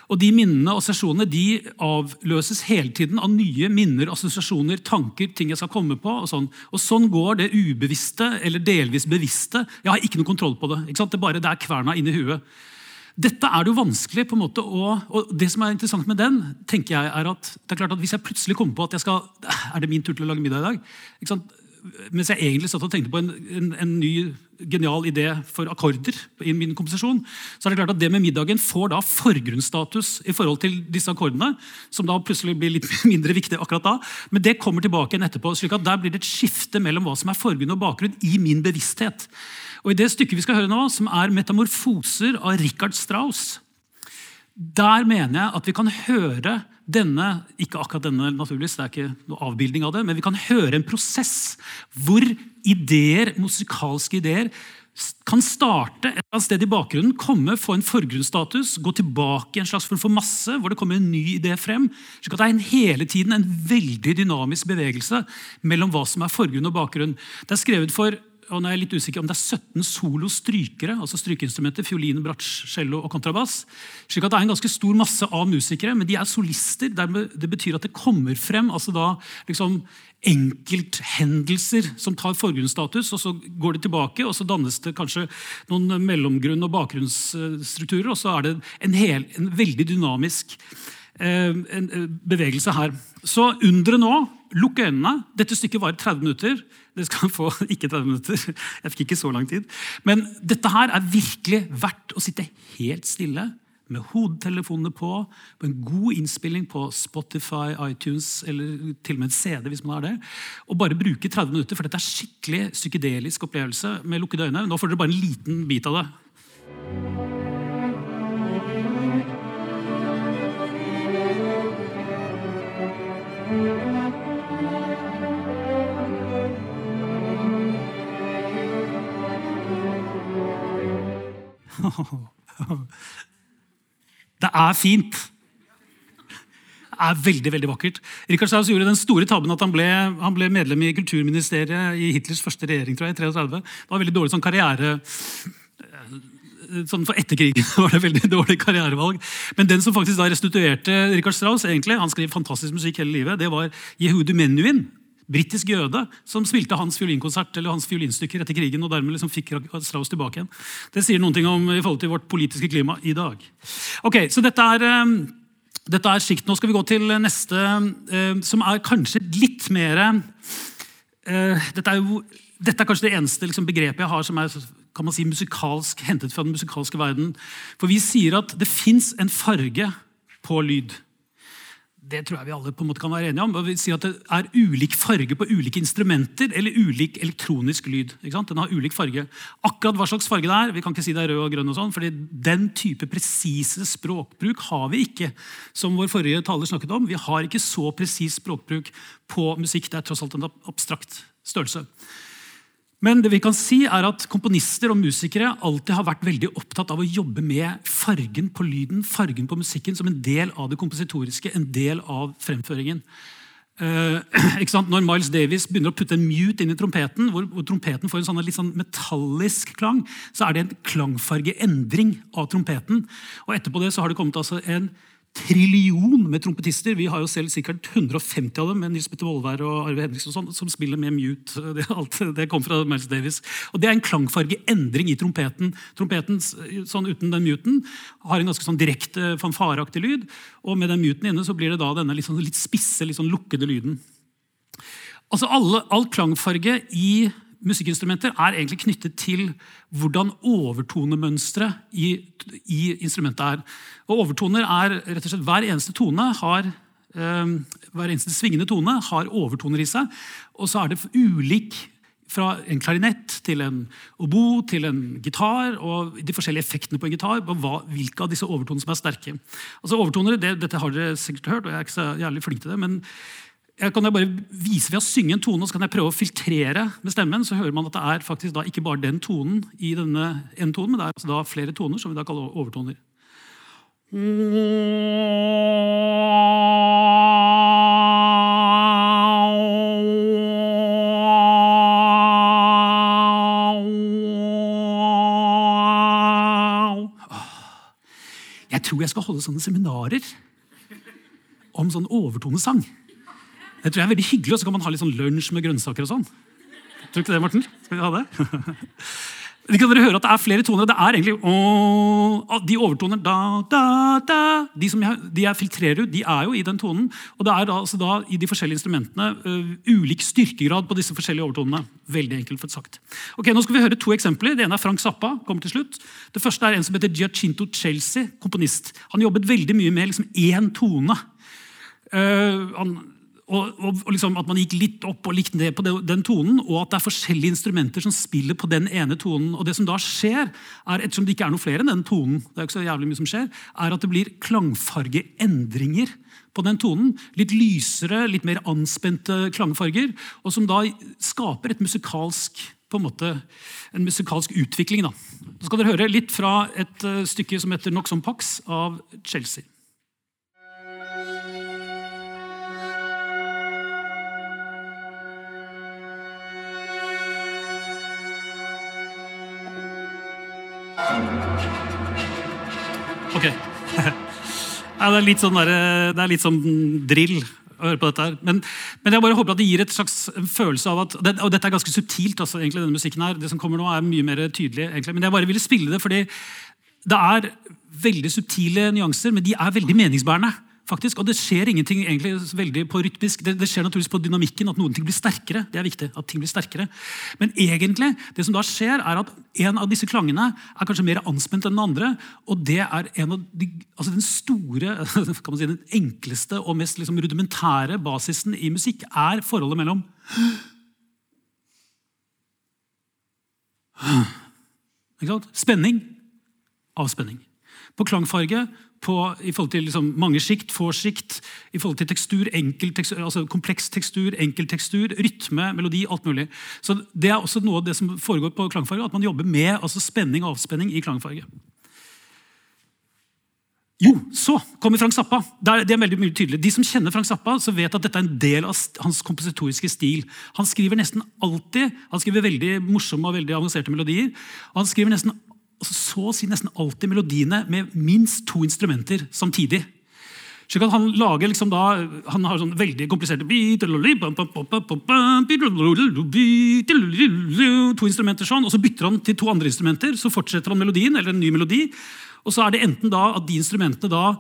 Og de minnene og assosiasjonene de avløses hele tiden av nye minner, assosiasjoner, tanker, ting jeg skal komme på. Og sånn Og sånn går det ubevisste eller delvis bevisste. Jeg har ikke noe kontroll på det. Det er bare det er kverna inni huet. Dette er det jo vanskelig på en måte å, og Det som er interessant med den, tenker jeg er at det er klart at hvis jeg plutselig kommer på at jeg skal, er det min tur til å lage middag i dag, ikke sant? Mens jeg egentlig satt og tenkte på en, en, en, ny genial idé for akkorder i min komposisjon, så er det klart at det med middagen får da forgrunnsstatus i forhold til disse akkordene, som da plutselig blir litt <laughs> mindre viktig akkurat da. Men det kommer tilbake igjen etterpå. slik at Der blir det et skifte mellom hva som er forgrunn og bakgrunn i min bevissthet. Og I det stykket vi skal høre nå, som er 'Metamorfoser' av Richard Strauss, der mener jeg at vi kan høre denne, ikke akkurat denne, naturligvis, det er ikke noe avbildning av det, men vi kan høre en prosess hvor ideer, musikalske ideer kan starte et eller annet sted i bakgrunnen, komme, få en forgrunnsstatus, gå tilbake i en slags form for masse, hvor det kommer en ny idé frem. slik at Det er hele tiden en veldig dynamisk bevegelse mellom hva som er forgrunn og bakgrunn. Det er skrevet for og nå er jeg litt usikker om det er 17 solostrykere, altså strykeinstrumenter, fiolin, bratsj, cello og kontrabass. slik at Det er en ganske stor masse av musikere, men de er solister. Det betyr at det kommer frem altså da liksom enkelthendelser som tar forgrunnsstatus, og så går det tilbake, og så dannes det kanskje noen mellomgrunn- og bakgrunnsstrukturer, og så er det en, hel, en veldig dynamisk eh, en eh, bevegelse her. Så underet nå Lukk øynene. Dette stykket varer 30 minutter. Dere skal få <laughs> ikke 30 minutter. Jeg fikk ikke så lang tid. Men dette her er virkelig verdt å sitte helt stille med hodetelefonene på, på en god innspilling på Spotify, iTunes eller til og med en CD. hvis man har det, Og bare bruke 30 minutter, for dette er skikkelig psykedelisk opplevelse med lukkede øyne. Nå får dere bare en liten bit av det. <laughs> Det er fint. Det er veldig veldig vakkert. Richard Strauss gjorde den store tabben at han ble, han ble, medlem i kulturministeriet i Hitlers første regjering. tror jeg, i 33. Det var veldig dårlig sånn karriere eh, sånn For etterkrigen <laughs> var det veldig dårlig karrierevalg. Men den som faktisk da restituerte Richard Strauss, egentlig, han skrev fantastisk musikk hele livet, det var Jehudu Menuhin britisk jøde som spilte hans fiolinkonsert eller hans fiolinstykker etter krigen. og dermed liksom fikk Strauss tilbake igjen. Det sier noen ting om i forhold til vårt politiske klima i dag. Ok, så Dette er, um, dette er sikt. Nå skal vi gå til neste, um, som er kanskje litt mer uh, dette, er jo, dette er kanskje det eneste liksom, begrepet jeg har som er kan man si, musikalsk, hentet fra den musikalske verden. For vi sier at det fins en farge på lyd. Det tror jeg vi alle på en måte kan være enige om. Vi sier at Det er ulik farge på ulike instrumenter eller ulik elektronisk lyd. Den har ulik farge. Akkurat hva slags farge det er, vi kan ikke si det er rød og grønn, og sånn, fordi den type presise språkbruk har vi ikke. Som vår forrige taler snakket om. Vi har ikke så presis språkbruk på musikk. Det er tross alt en abstrakt størrelse. Men det vi kan si er at komponister og musikere alltid har vært veldig opptatt av å jobbe med fargen på lyden, fargen på musikken, som en del av det kompositoriske, en del av fremføringen. <clears throat> Uh, Når Miles Davis begynner å putte en mute inn i trompeten, hvor, hvor trompeten får en sånn litt sånn metallisk klang, så er det en klangfargeendring av trompeten. Og etterpå det så har det kommet altså en trillion med trompetister. Vi har jo selv sikkert 150 av dem med Nils Petter Vollvær og Arve Henriksen og sånn, som spiller med mute. <laughs> Det, alt, det kom fra Miles Davis. Og Det er en klangfargeendring i trompeten. Trompeten sånn uten den muten har en ganske sånn direkte fanfareaktig lyd. Og med den muten inne så blir det da denne litt, sånn, litt spisse, litt sånn lukkede lyden. Altså alle, All klangfarge i musikkinstrumenter er egentlig knyttet til hvordan overtonemønsteret i, i, instrumentet er. Og Overtoner er rett og slett Hver eneste tone har eh, hver eneste svingende tone har overtoner i seg. Og så er det ulik fra en klarinett til en obo til en gitar, og de forskjellige effektene på en gitar, og hva, hvilke av disse overtonene som er sterke. Altså overtoner, det, Dette har dere sikkert hørt, og jeg er ikke så jævlig flink til det, men jeg kan bare vise Ved å synge en tone og så kan jeg prøve å filtrere med stemmen, så hører man at det er faktisk da ikke bare den tonen i denne ene tonen, men det er altså da flere toner, som vi da kaller overtoner. Jeg tror jeg skal holde sånne seminarer om sånn overtonesang. Det tror jeg er veldig hyggelig, og så kan man ha litt sånn lunsj med grønnsaker og sånn. Tror du ikke det, Morten? Skal vi ha det? <laughs> De kan dere høre at Det er flere toner. Det er egentlig å, De overtoner da, da, da, De som jeg, de jeg filtrerer ut, de er jo i den tonen. Og det er da, altså da i de forskjellige instrumentene uh, ulik styrkegrad på disse forskjellige overtonene. Veldig enkelt for sagt. Ok, Nå skal vi høre to eksempler. Det ene er Frank Zappa. kommer til slutt. Det første er en som heter Giacinto Chelsea, komponist. Han jobbet veldig mye med liksom én tone. Uh, han og, og, og liksom At man gikk litt opp og litt ned på den, tonen, og at det er forskjellige instrumenter som spiller på den ene tonen. og det som da skjer, er, Ettersom det ikke er noe flere enn den tonen, det er ikke så jævlig mye som skjer, er at det blir klangfargeendringer på den tonen. Litt lysere, litt mer anspente klangfarger. Og som da skaper et musikalsk på en måte en musikalsk utvikling. Da. Så skal dere høre litt fra et uh, stykke som heter Noxon Pax av Chelsea. Ok. <laughs> Det, er litt sånn der, det er litt sånn drill å høre på dette. her. Men, men, jeg bare håper at det gir et slags følelse av at Og dette er ganske subtilt. altså egentlig denne musikken her, Det som kommer nå, er mye mer tydelig. egentlig, Men jeg bare ville spille det fordi det er veldig subtile nyanser, men de er veldig meningsbærende faktisk, Og det skjer ingenting egentlig veldig på rytmisk. Det, det, skjer naturligvis på dynamikken, at noen ting blir sterkere. Det er viktig, at ting blir sterkere. Men egentlig, det som da skjer, er at en av disse klangene er kanskje mer anspent enn den andre. Og det er en av de, altså den store, <laughs> kan man si, den enkleste og mest liksom rudimentære basisen i musikk er forholdet mellom Spenning, avspenning. På klangfarge på, i forhold til liksom mange sjikt, få sjikt, i forhold til tekstur, tekstur, altså kompleks tekstur, enkel tekstur, rytme, melodi, alt mulig. Så Det er også noe av det som foregår på klangfarge, at man jobber med altså spenning og avspenning i klangfarge. Jo, så kommer Frank Zappa. Det er, veldig mye tydelig. De som kjenner Frank Zappa, så vet at dette er en del av hans kompositoriske stil. Han skriver nesten alltid han skriver veldig morsomme og veldig avanserte melodier. og Han skriver nesten så å si nesten alltid melodiene med minst to instrumenter samtidig. Slik at Han lager liksom da, han har sånn veldig kompliserte To instrumenter sånn, og Så bytter han til to andre instrumenter, så fortsetter han melodien, eller en ny melodi. Og så er det enten da at de instrumentene da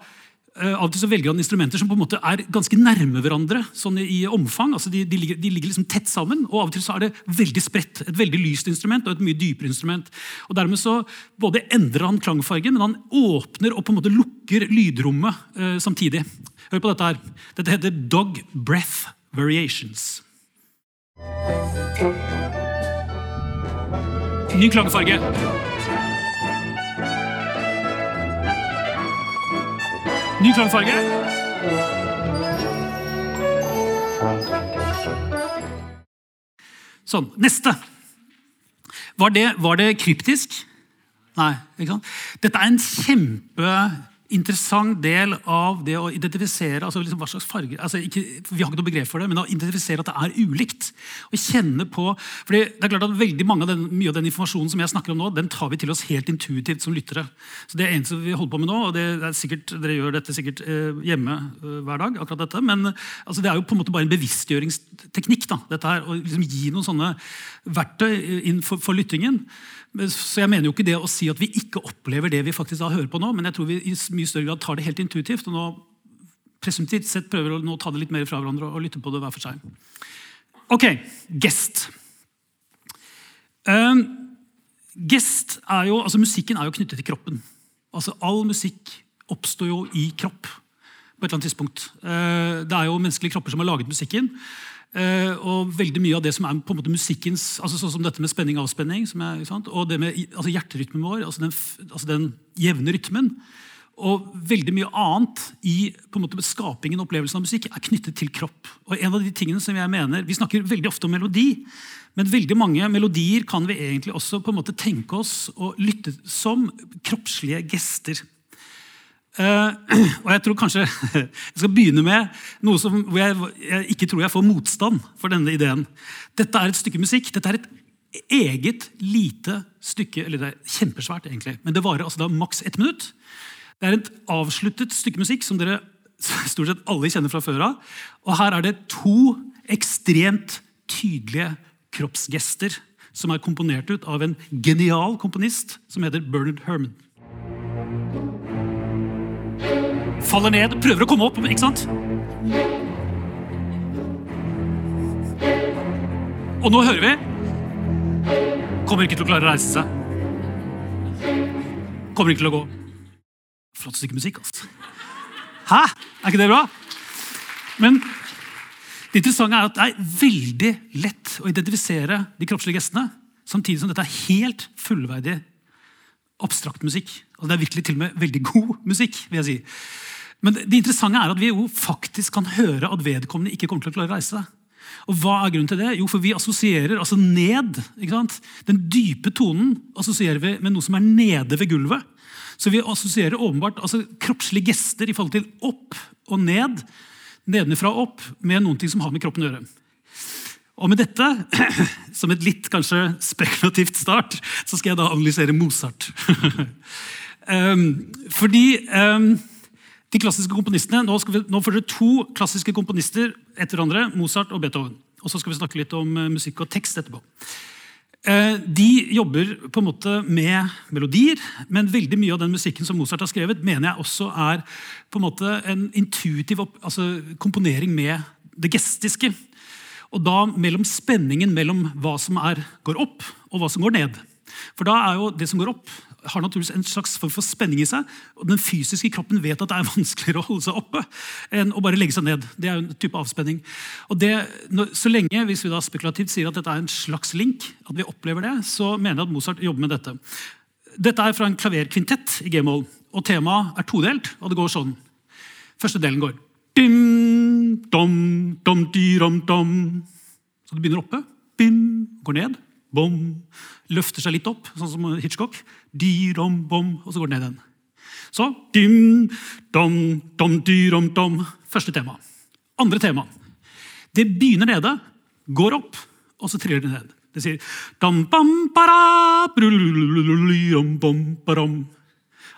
av og til så velger han instrumenter som på en måte er ganske nærme hverandre sånn i omfang. altså De, de, ligger, de ligger, liksom tett sammen, og av og til så er det veldig spredt. Et veldig lyst instrument og et mye dypere instrument. Og Dermed så både endrer han klangfargen, men han åpner og på en måte lukker lydrommet eh, samtidig. Hør på dette her. Dette heter Dog Breath Variations. Ny klangfarge. Ny klangfarge. Sånn. Neste. Var det, var det kryptisk? Nei. ikke sant? Dette er en kjempe interessant del av det å identifisere altså liksom hva slags farger altså ikke, Vi har ikke noe begrep for det, men å identifisere at det er ulikt. og kjenne på, fordi det er klart at veldig av den, Mye av den informasjonen som jeg snakker om nå, den tar vi til oss helt intuitivt som lyttere. Så Det er eneste vi holder på med nå, og det er sikkert, dere gjør dette sikkert eh, hjemme eh, hver dag, akkurat dette, men altså, det er jo på en måte bare en bevisstgjøringsteknikk. da, dette her, Å liksom gi noen sånne verktøy inn for, for lyttingen. Så jeg mener jo ikke det å si at vi ikke opplever det vi faktisk da hører på nå, men jeg tror vi i mye større grad tar det helt intuitivt. og nå presumptivt sett prøver å nå ta det litt mer fra hverandre og lytte på det hver for seg. Ok, gest. Um, gest er jo, altså Musikken er jo knyttet til kroppen. Altså All musikk oppstår jo i kropp på et eller annet tidspunkt. Uh, det er jo menneskelige kropper som har laget musikken. Uh, og veldig mye av det som er på en måte musikkens altså Sånn som dette med spenning og avspenning, er, og det med altså hjerterytmen vår, altså den, altså den, jevne rytmen, og veldig mye annet i på en måte skapingen og opplevelsen av musikk er knyttet til kropp. Og en av de tingene som jeg mener, Vi snakker veldig ofte om melodi, men veldig mange melodier kan vi egentlig også på en måte tenke oss og lytte som kroppslige gester. Uh, <clears throat> og jeg tror kanskje <laughs> jeg skal begynne med noe som, hvor jeg, jeg, ikke tror jeg får motstand for denne ideen. Dette er et stykke musikk. Dette er et eget lite stykke eller det er kjempesvært egentlig, men det varer altså da maks ett minutt. Det er et avsluttet stykke musikk som dere <laughs> stort sett alle kjenner fra før av. Og her er det to ekstremt tydelige kroppsgester som er komponert ut av en genial komponist som heter Bernard Herman. Faller ned, prøver å komme opp, ikke sant? Og nå hører vi Kommer ikke til å klare å reise seg. Kommer ikke til å gå. Flott stykke musikk, altså. Hæ? Er ikke det bra? Men det interessante er at det er veldig lett å identifisere de kroppslige gestene, samtidig som dette er helt fullverdig abstrakt musikk. Og det er virkelig til og med veldig god musikk. vil jeg si. Men det interessante er at vi jo faktisk kan høre at vedkommende ikke kommer til å klare å reise seg. Og hva er grunnen til det? Jo, for vi assosierer altså ned. ikke sant? Den dype tonen assosierer vi med noe som er nede ved gulvet. Så vi assosierer åpenbart altså kroppslige gester i forhold til opp og ned, nedenfra og opp, med noen ting som har med kroppen å gjøre. Og med dette, <clears throat> som et litt kanskje spekulativt start, så skal jeg da analysere Mozart. um, <laughs> fordi um, de klassiske komponistene, Nå, vi, nå får dere to klassiske komponister etter hverandre, Mozart og Beethoven. Og så skal vi snakke litt om uh, musikk og tekst etterpå. Uh, de jobber på en måte med melodier, men veldig mye av den musikken som Mozart har skrevet, mener jeg også er på en måte en intuitiv altså, komponering med det gestiske. Og da mellom spenningen mellom hva som er, går opp, og hva som går ned. For da er jo det som går opp, har naturligvis en slags form for spenning i seg. og Den fysiske kroppen vet at det er vanskeligere å holde seg oppe enn å bare legge seg ned. Det er jo en type avspenning. Og det, Så lenge hvis vi da spekulativt sier at dette er en slags link, at vi opplever det, så mener jeg at Mozart jobber med dette. Dette er fra en klaverkvintett i g-moll, og temaet er todelt. og det går sånn. Første delen går dim, dom, dom, di, rom, dom. Så det begynner oppe, bim, går ned, bom, løfter seg litt opp, sånn som Hitchcock. Dyrom, bom, og så går den ned igjen. Så dim, dom, dom, dyrom, dom. Første tema. Andre tema. Det begynner nede, går opp, og så triller det ned. Det sier dam, bam, bara, bom, barom.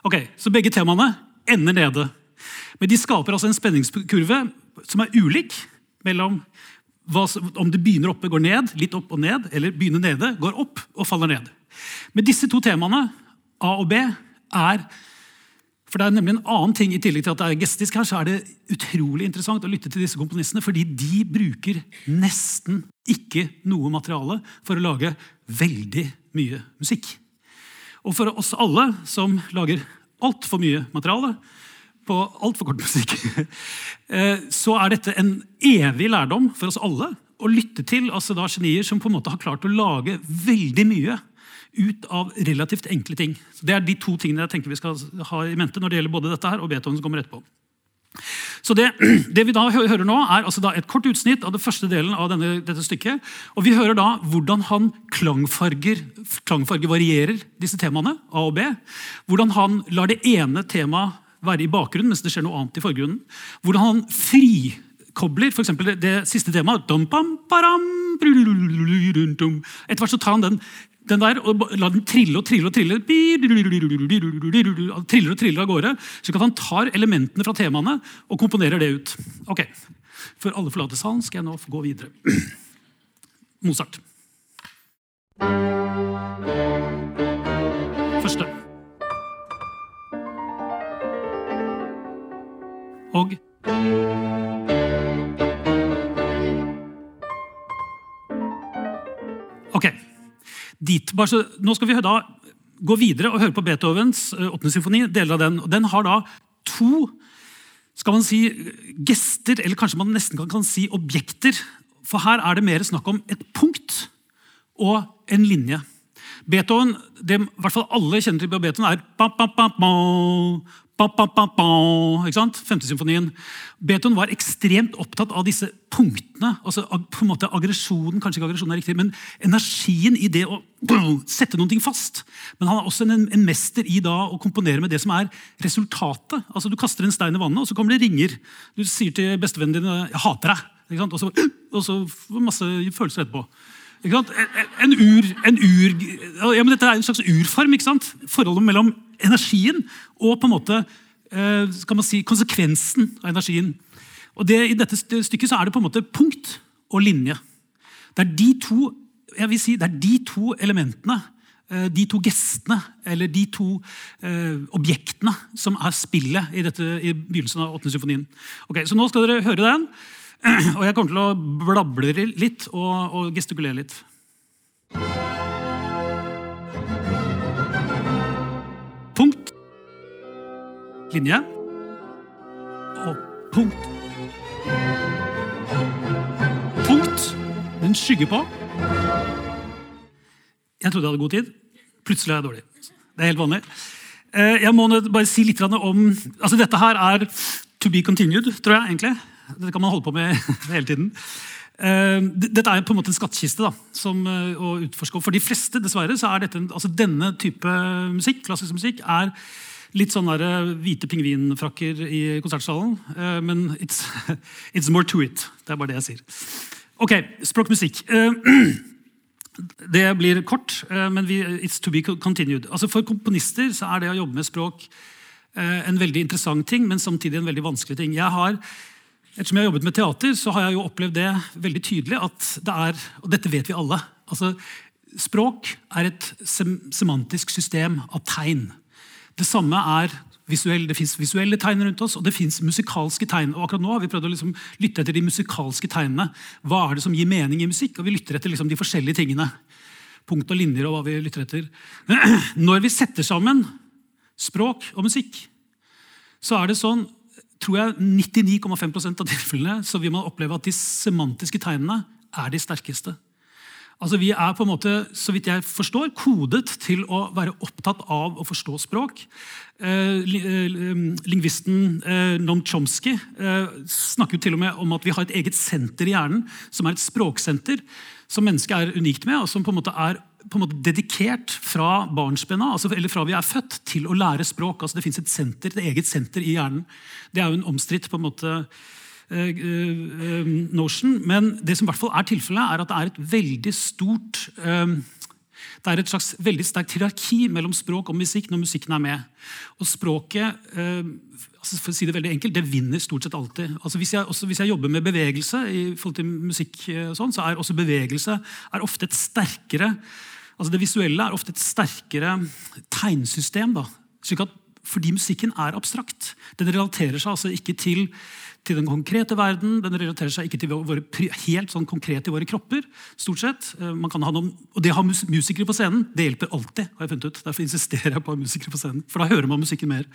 Ok, Så begge temaene ender nede. Men de skaper altså en spenningskurve som er ulik mellom om det begynner oppe, går ned, litt opp og ned, eller begynner nede, går opp og faller ned. Men disse to temaene, A og B, er for det er nemlig en annen ting I tillegg til at det er gestisk her, så er det utrolig interessant å lytte til disse komponistene, fordi de bruker nesten ikke noe materiale for å lage veldig mye musikk. Og for oss alle som lager altfor mye materiale, på altfor kort musikk, <laughs> eh, så er dette en evig lærdom for oss alle å lytte til altså da genier som på en måte har klart å lage veldig mye ut av relativt enkle ting. Så det er de to tingene jeg tenker vi skal ha i mente når det gjelder både dette her og Beethoven som kommer etterpå. Så det, <clears throat> det, vi da hører nå, er altså et kort utsnitt av det første delen av denne, dette stykket. og Vi hører da hvordan han klangfarger, klangfarger varierer disse temaene, A og B. Hvordan han lar det ene temaet være i bakgrunnen mens det skjer noe annet i forgrunnen. Hvordan han frikobler f.eks. Det, det siste temaet. Etter hvert så tar han den, den der og lar den trille og trille og trille. Triller og triller av gårde. Slik at han tar elementene fra temaene og komponerer det ut. Ok, Før alle forlater salen, skal jeg nå gå videre. Mozart. Første. Og Ok. Dit, bare så, nå skal vi da gå videre og høre på Beethovens eh, åttende symfoni. deler av Den den har da to skal man si, gester, eller kanskje man nesten kan, kan si objekter. For her er det mer snakk om et punkt og en linje. Beethoven, det i hvert fall alle kjenner til Beethoven, er ikke sant? Femtesymfonien. Beethoven var ekstremt opptatt av disse punktene. altså på en måte aggresjonen, kanskje ikke aggresjonen er riktig, men energien i det å sette noe fast. Men han er også en, en, mester i da å komponere med det som er resultatet. altså Du kaster en stein i vannet, og så kommer det ringer. Du sier til bestevennen din 'jeg hater deg', og så, og så masse følelser etterpå. En ur, en ur ja, Dette er en slags urform. ikke sant? Forholdet mellom energien og på en måte eh, skal man si, konsekvensen av energien. Og det, I dette stykket så er det på en måte punkt og linje. Det er de to, jeg vil si, det er de to elementene, eh, de to gestene, eller de to eh, objektene, som er spillet i, dette, i begynnelsen av 8. symfonien. Ok, så Nå skal dere høre den. <clears throat> Og jeg kommer til å blable litt og, og gestikulere litt. Punkt. Linje. Og punkt. Punkt. Den skygger på. Jeg trodde jeg hadde god tid. Plutselig er jeg dårlig. Det er helt vanlig. Eh, jeg må bare si litt om altså Dette her er to be continued, tror jeg. egentlig. Dette kan man holde på med <laughs> hele tiden. Uh, dette er på en måte en skattkiste da, som, uh, å utforske. For de fleste dessverre, så er dette, altså denne type musikk klassisk musikk, er litt sånn der, uh, hvite pingvinfrakker i konsertsalen. men it's, <laughs> it's, more to it. Det er bare det jeg sier. Ok, språkmusikk. <clears throat> det blir kort, men vi, it's to be continued. Altså For komponister så er det å jobbe med språk en veldig interessant ting, men samtidig en veldig vanskelig ting. Jeg har Ettersom jeg har jobbet med teater, så har jeg jo opplevd det veldig tydelig at det er Og dette vet vi alle. altså Språk er et sem semantisk system av tegn. Det samme er visuell, Det fins visuelle tegn rundt oss, og det fins musikalske tegn. og akkurat nå har vi prøvd å liksom lytte etter de musikalske tegnene. Hva er det som gir mening i musikk? Og vi lytter etter liksom de forskjellige tingene. Punkt og linjer og hva vi lytter etter. <clears throat> Når vi setter sammen språk og musikk, så er det sånn tror jeg 99,5% av tilfellene så vil man oppleve at de semantiske tegnene er de sterkeste. Altså Vi er på en måte, så vidt jeg forstår, kodet til å være opptatt av å forstå språk. Eh, eh lingvisten eh, Noam Chomsky eh, snakker til og med om at vi har et eget senter i hjernen, som er et språksenter, som mennesket er unikt med, og som på en måte er på en måte dedikert fra barnsbena, altså, eller fra vi er født, til å lære språk. Altså, det fins et senter, et eget senter i hjernen. Det er jo en omstridt på en måte uh, uh, notion. Men det som i hvert fall er tilfellet, er at det er et veldig stort det er et slags veldig sterkt hierarki mellom språk og musikk når musikken er med. Og språket altså for å si det veldig enkelt, det vinner stort sett alltid. Altså hvis, jeg, også, hvis jeg jobber med bevegelse, i forhold til musikk, sånn, så er også bevegelse er ofte et sterkere altså Det visuelle er ofte et sterkere tegnsystem. Da, slik at fordi musikken er abstrakt. Den relaterer seg altså ikke til, til den konkrete verden. Den relaterer seg ikke til våre, helt sånn konkret i våre kropper. stort sett. Eh, noen, og Det å ha musikere på scenen det hjelper alltid. har jeg funnet ut. Derfor insisterer jeg på å ha musikere på scenen. For da hører man musikken mer.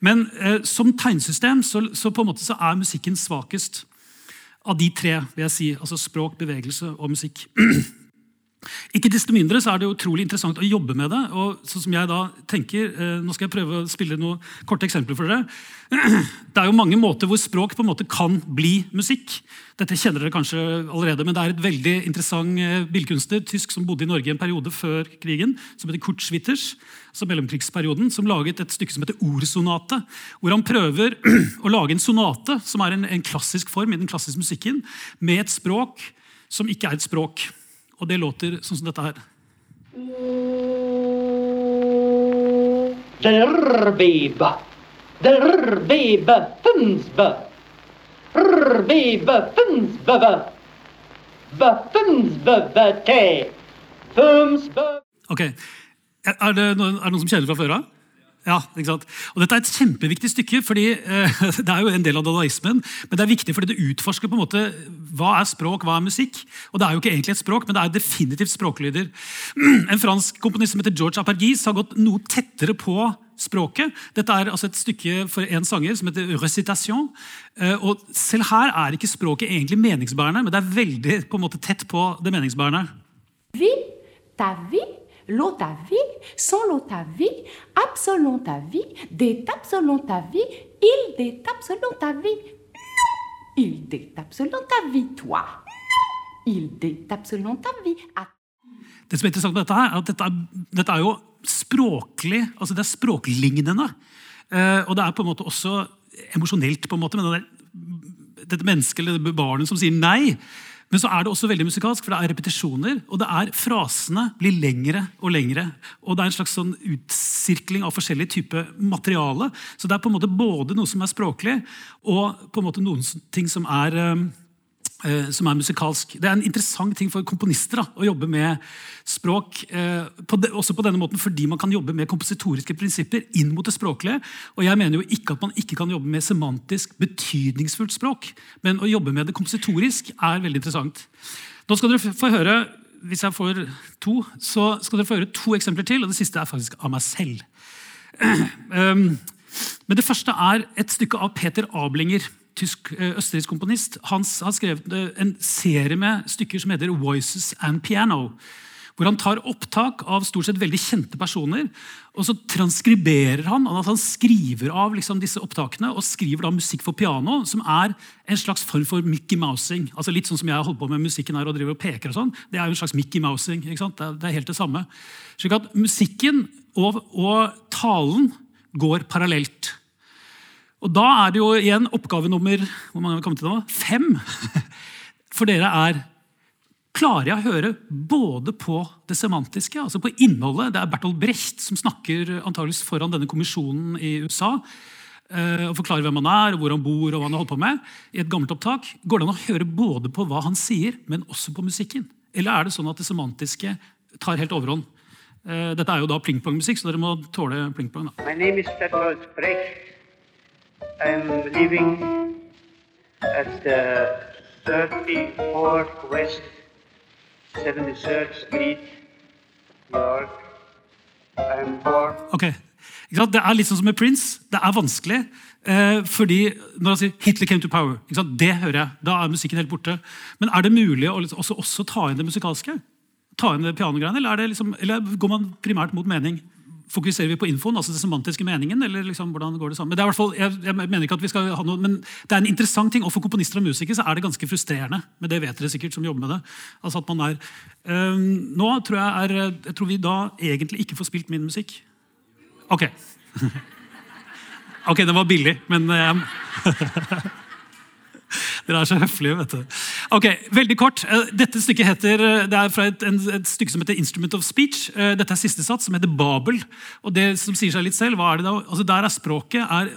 Men eh, som tegnsystem så, så, på en måte så er musikken svakest av de tre. vil jeg si, altså Språk, bevegelse og musikk. <clears throat> Ikke desto mindre så er det utrolig interessant å jobbe med det. og sånn som jeg da tenker, eh, Nå skal jeg prøve å spille noen korte eksempler for dere. <clears throat> Det er jo mange måter hvor språk på en måte kan bli musikk. Dette kjenner dere kanskje allerede, men det er et veldig interessant eh, billedkunstner tysk som bodde i Norge en periode før krigen, som heter Kurt Schwitters, altså mellomkrigsperioden, som laget et stykke som heter Ordsonate. Hvor han prøver <clears throat> å lage en sonate, som er en, en klassisk form i den klassiske musikken, med et språk som ikke er et språk. Og det låter sånn som dette her. Ok, Er det noen, er det noen som kjenner fra før av? Ja, ikke sant? Og Dette er et kjempeviktig stykke, fordi eh, <laughs> det er jo en del av dadaismen. Men det er viktig fordi det utforsker på en måte hva er språk, hva er musikk. Og Det er jo ikke egentlig et språk, men det er definitivt språklyder. <clears throat> En fransk komponist som heter George Apergis har gått noe tettere på språket. Dette er altså et stykke for en sanger som heter recitation. Eh, og Selv her er ikke språket egentlig meningsbærende, men det er veldig på en måte tett på det meningsbærende. Vi, ta vie, l'eau ta vie, sans l'eau ta vie, absolument ta vie, détape selon ta vie, il détape selon ta vie. Non, il détape selon ta vie, toi. Non, il détape selon ta vie. Det som er interessant med dette, her, er at dette er, dette er jo språklig, altså det er språklignende. Eh, og det er på en måte også emosjonelt, på en måte, med det der, dette mennesket eller barnet som sier nei. Men så er det også veldig musikalsk, for det er repetisjoner. Og det er frasene blir lengre og lengre. Og det er en slags sånn utsirkling av forskjellig type materiale. Så det er på en måte både noe som er språklig, og på en måte noen ting som er eh, eh, som er musikalsk. Det er en interessant ting for komponister da, å jobbe med språk. Eh, på de, også på denne måten fordi man kan jobbe med kompositoriske prinsipper inn mot det språklige. Og jeg mener jo ikke at man ikke kan jobbe med semantisk betydningsfullt språk, men å jobbe med det kompositorisk er veldig interessant. Nå skal dere få høre, Hvis jeg får to, så skal dere få høre to eksempler til. og Det siste er faktisk av meg selv. Um, <clears throat> men det første er et stykke av Peter Ablinger, tysk eh, østerriksk komponist. Han har skrevet eh, en serie med stykker som heter Voices and Piano. Hvor han tar opptak av stort sett veldig kjente personer, og så transkriberer han. at Han skriver av liksom disse opptakene og skriver da musikk for piano, som er en slags form for Mickey Mousing. Altså Litt sånn som jeg holdt på med musikken her og driver og peker og sånn. Det er jo en slags Mickey Mousing. Det er, det er helt det samme. Slik at musikken og, og talen går parallelt. Og da er det jo igjen oppgave nummer hvor mange har kommet til nå? fem. For dere er Klarer jeg å høre både på det semantiske, altså på innholdet Det er Bertolt Brecht som snakker antageligvis foran denne kommisjonen i USA. eh, og forklarer hvem han er, hvor han bor og hva han har holdt på med. i et gammelt opptak. Går det an å høre både på hva han sier, men også på musikken? Eller er det sånn at det semantiske tar helt overhånd? Eh, dette er jo da pling-plong-musikk, så dere må tåle pling-plong. da. My name is. I'm living at the 34th West 73rd Street, New York. I'm born okay. Det er litt sånn som med Prince. Det er vanskelig. Eh, fordi Når han sier 'Hitler came to power', det hører jeg. Da er musikken helt borte. Men er det mulig å liksom også, også ta inn det musikalske? Ta inn det pianogreiene, eller, er liksom, eller går man primært mot mening? Fokuserer vi på infoen, altså den semantiske meningen? eller liksom, hvordan går det sammen? Men det er hvert fall, jeg, jeg mener ikke at vi skal ha noe, men det er en interessant ting, og For komponister og musikere så er det ganske frustrerende. Men det vet dere sikkert som jobber med det. Altså at man er, øh, nå tror jeg, er, jeg tror vi da egentlig ikke får spilt min musikk. Ok. <laughs> Ok, den var billig, men eh, <laughs> <laughs> Dere er så høflige, vet du. Ok, Veldig kort. Eh, Dette stykket heter, eh, det er fra et, et stykke som heter Instrument of Speech. Eh, Dette er siste sats, som heter Babel. Og det som sier seg litt selv, hva er det da? Altså Der er språket er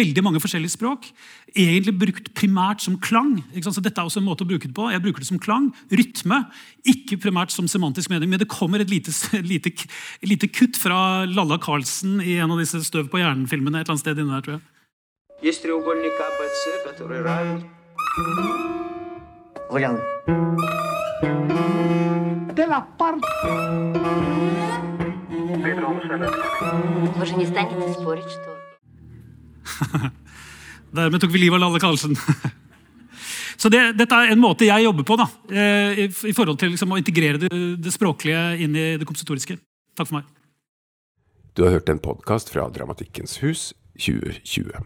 veldig mange forskjellige språk. Egentlig brukt primært som klang. Så dette er også en måte å bruke det på. Jeg bruker det som klang. Rytme. Ikke primært som semantisk mening, men det kommer et lite, <laughs> lite, lite kutt fra Lalla Carlsen i en av disse Støv på hjernen-filmene. et eller annet sted inne der, tror jeg. Есть треугольник АБЦ, который равен Regarde. De la part. Вы же не станете спорить, что... <laughs> Dermed tok vi livet av Lalle Karlsen. <laughs> Så det, dette er en måte jeg jobber på da, eh, i, i forhold til liksom, å integrere det, det språklige inn i det kompositoriske. Takk for meg. Du har hørt en podkast fra Dramatikkens hus 2020.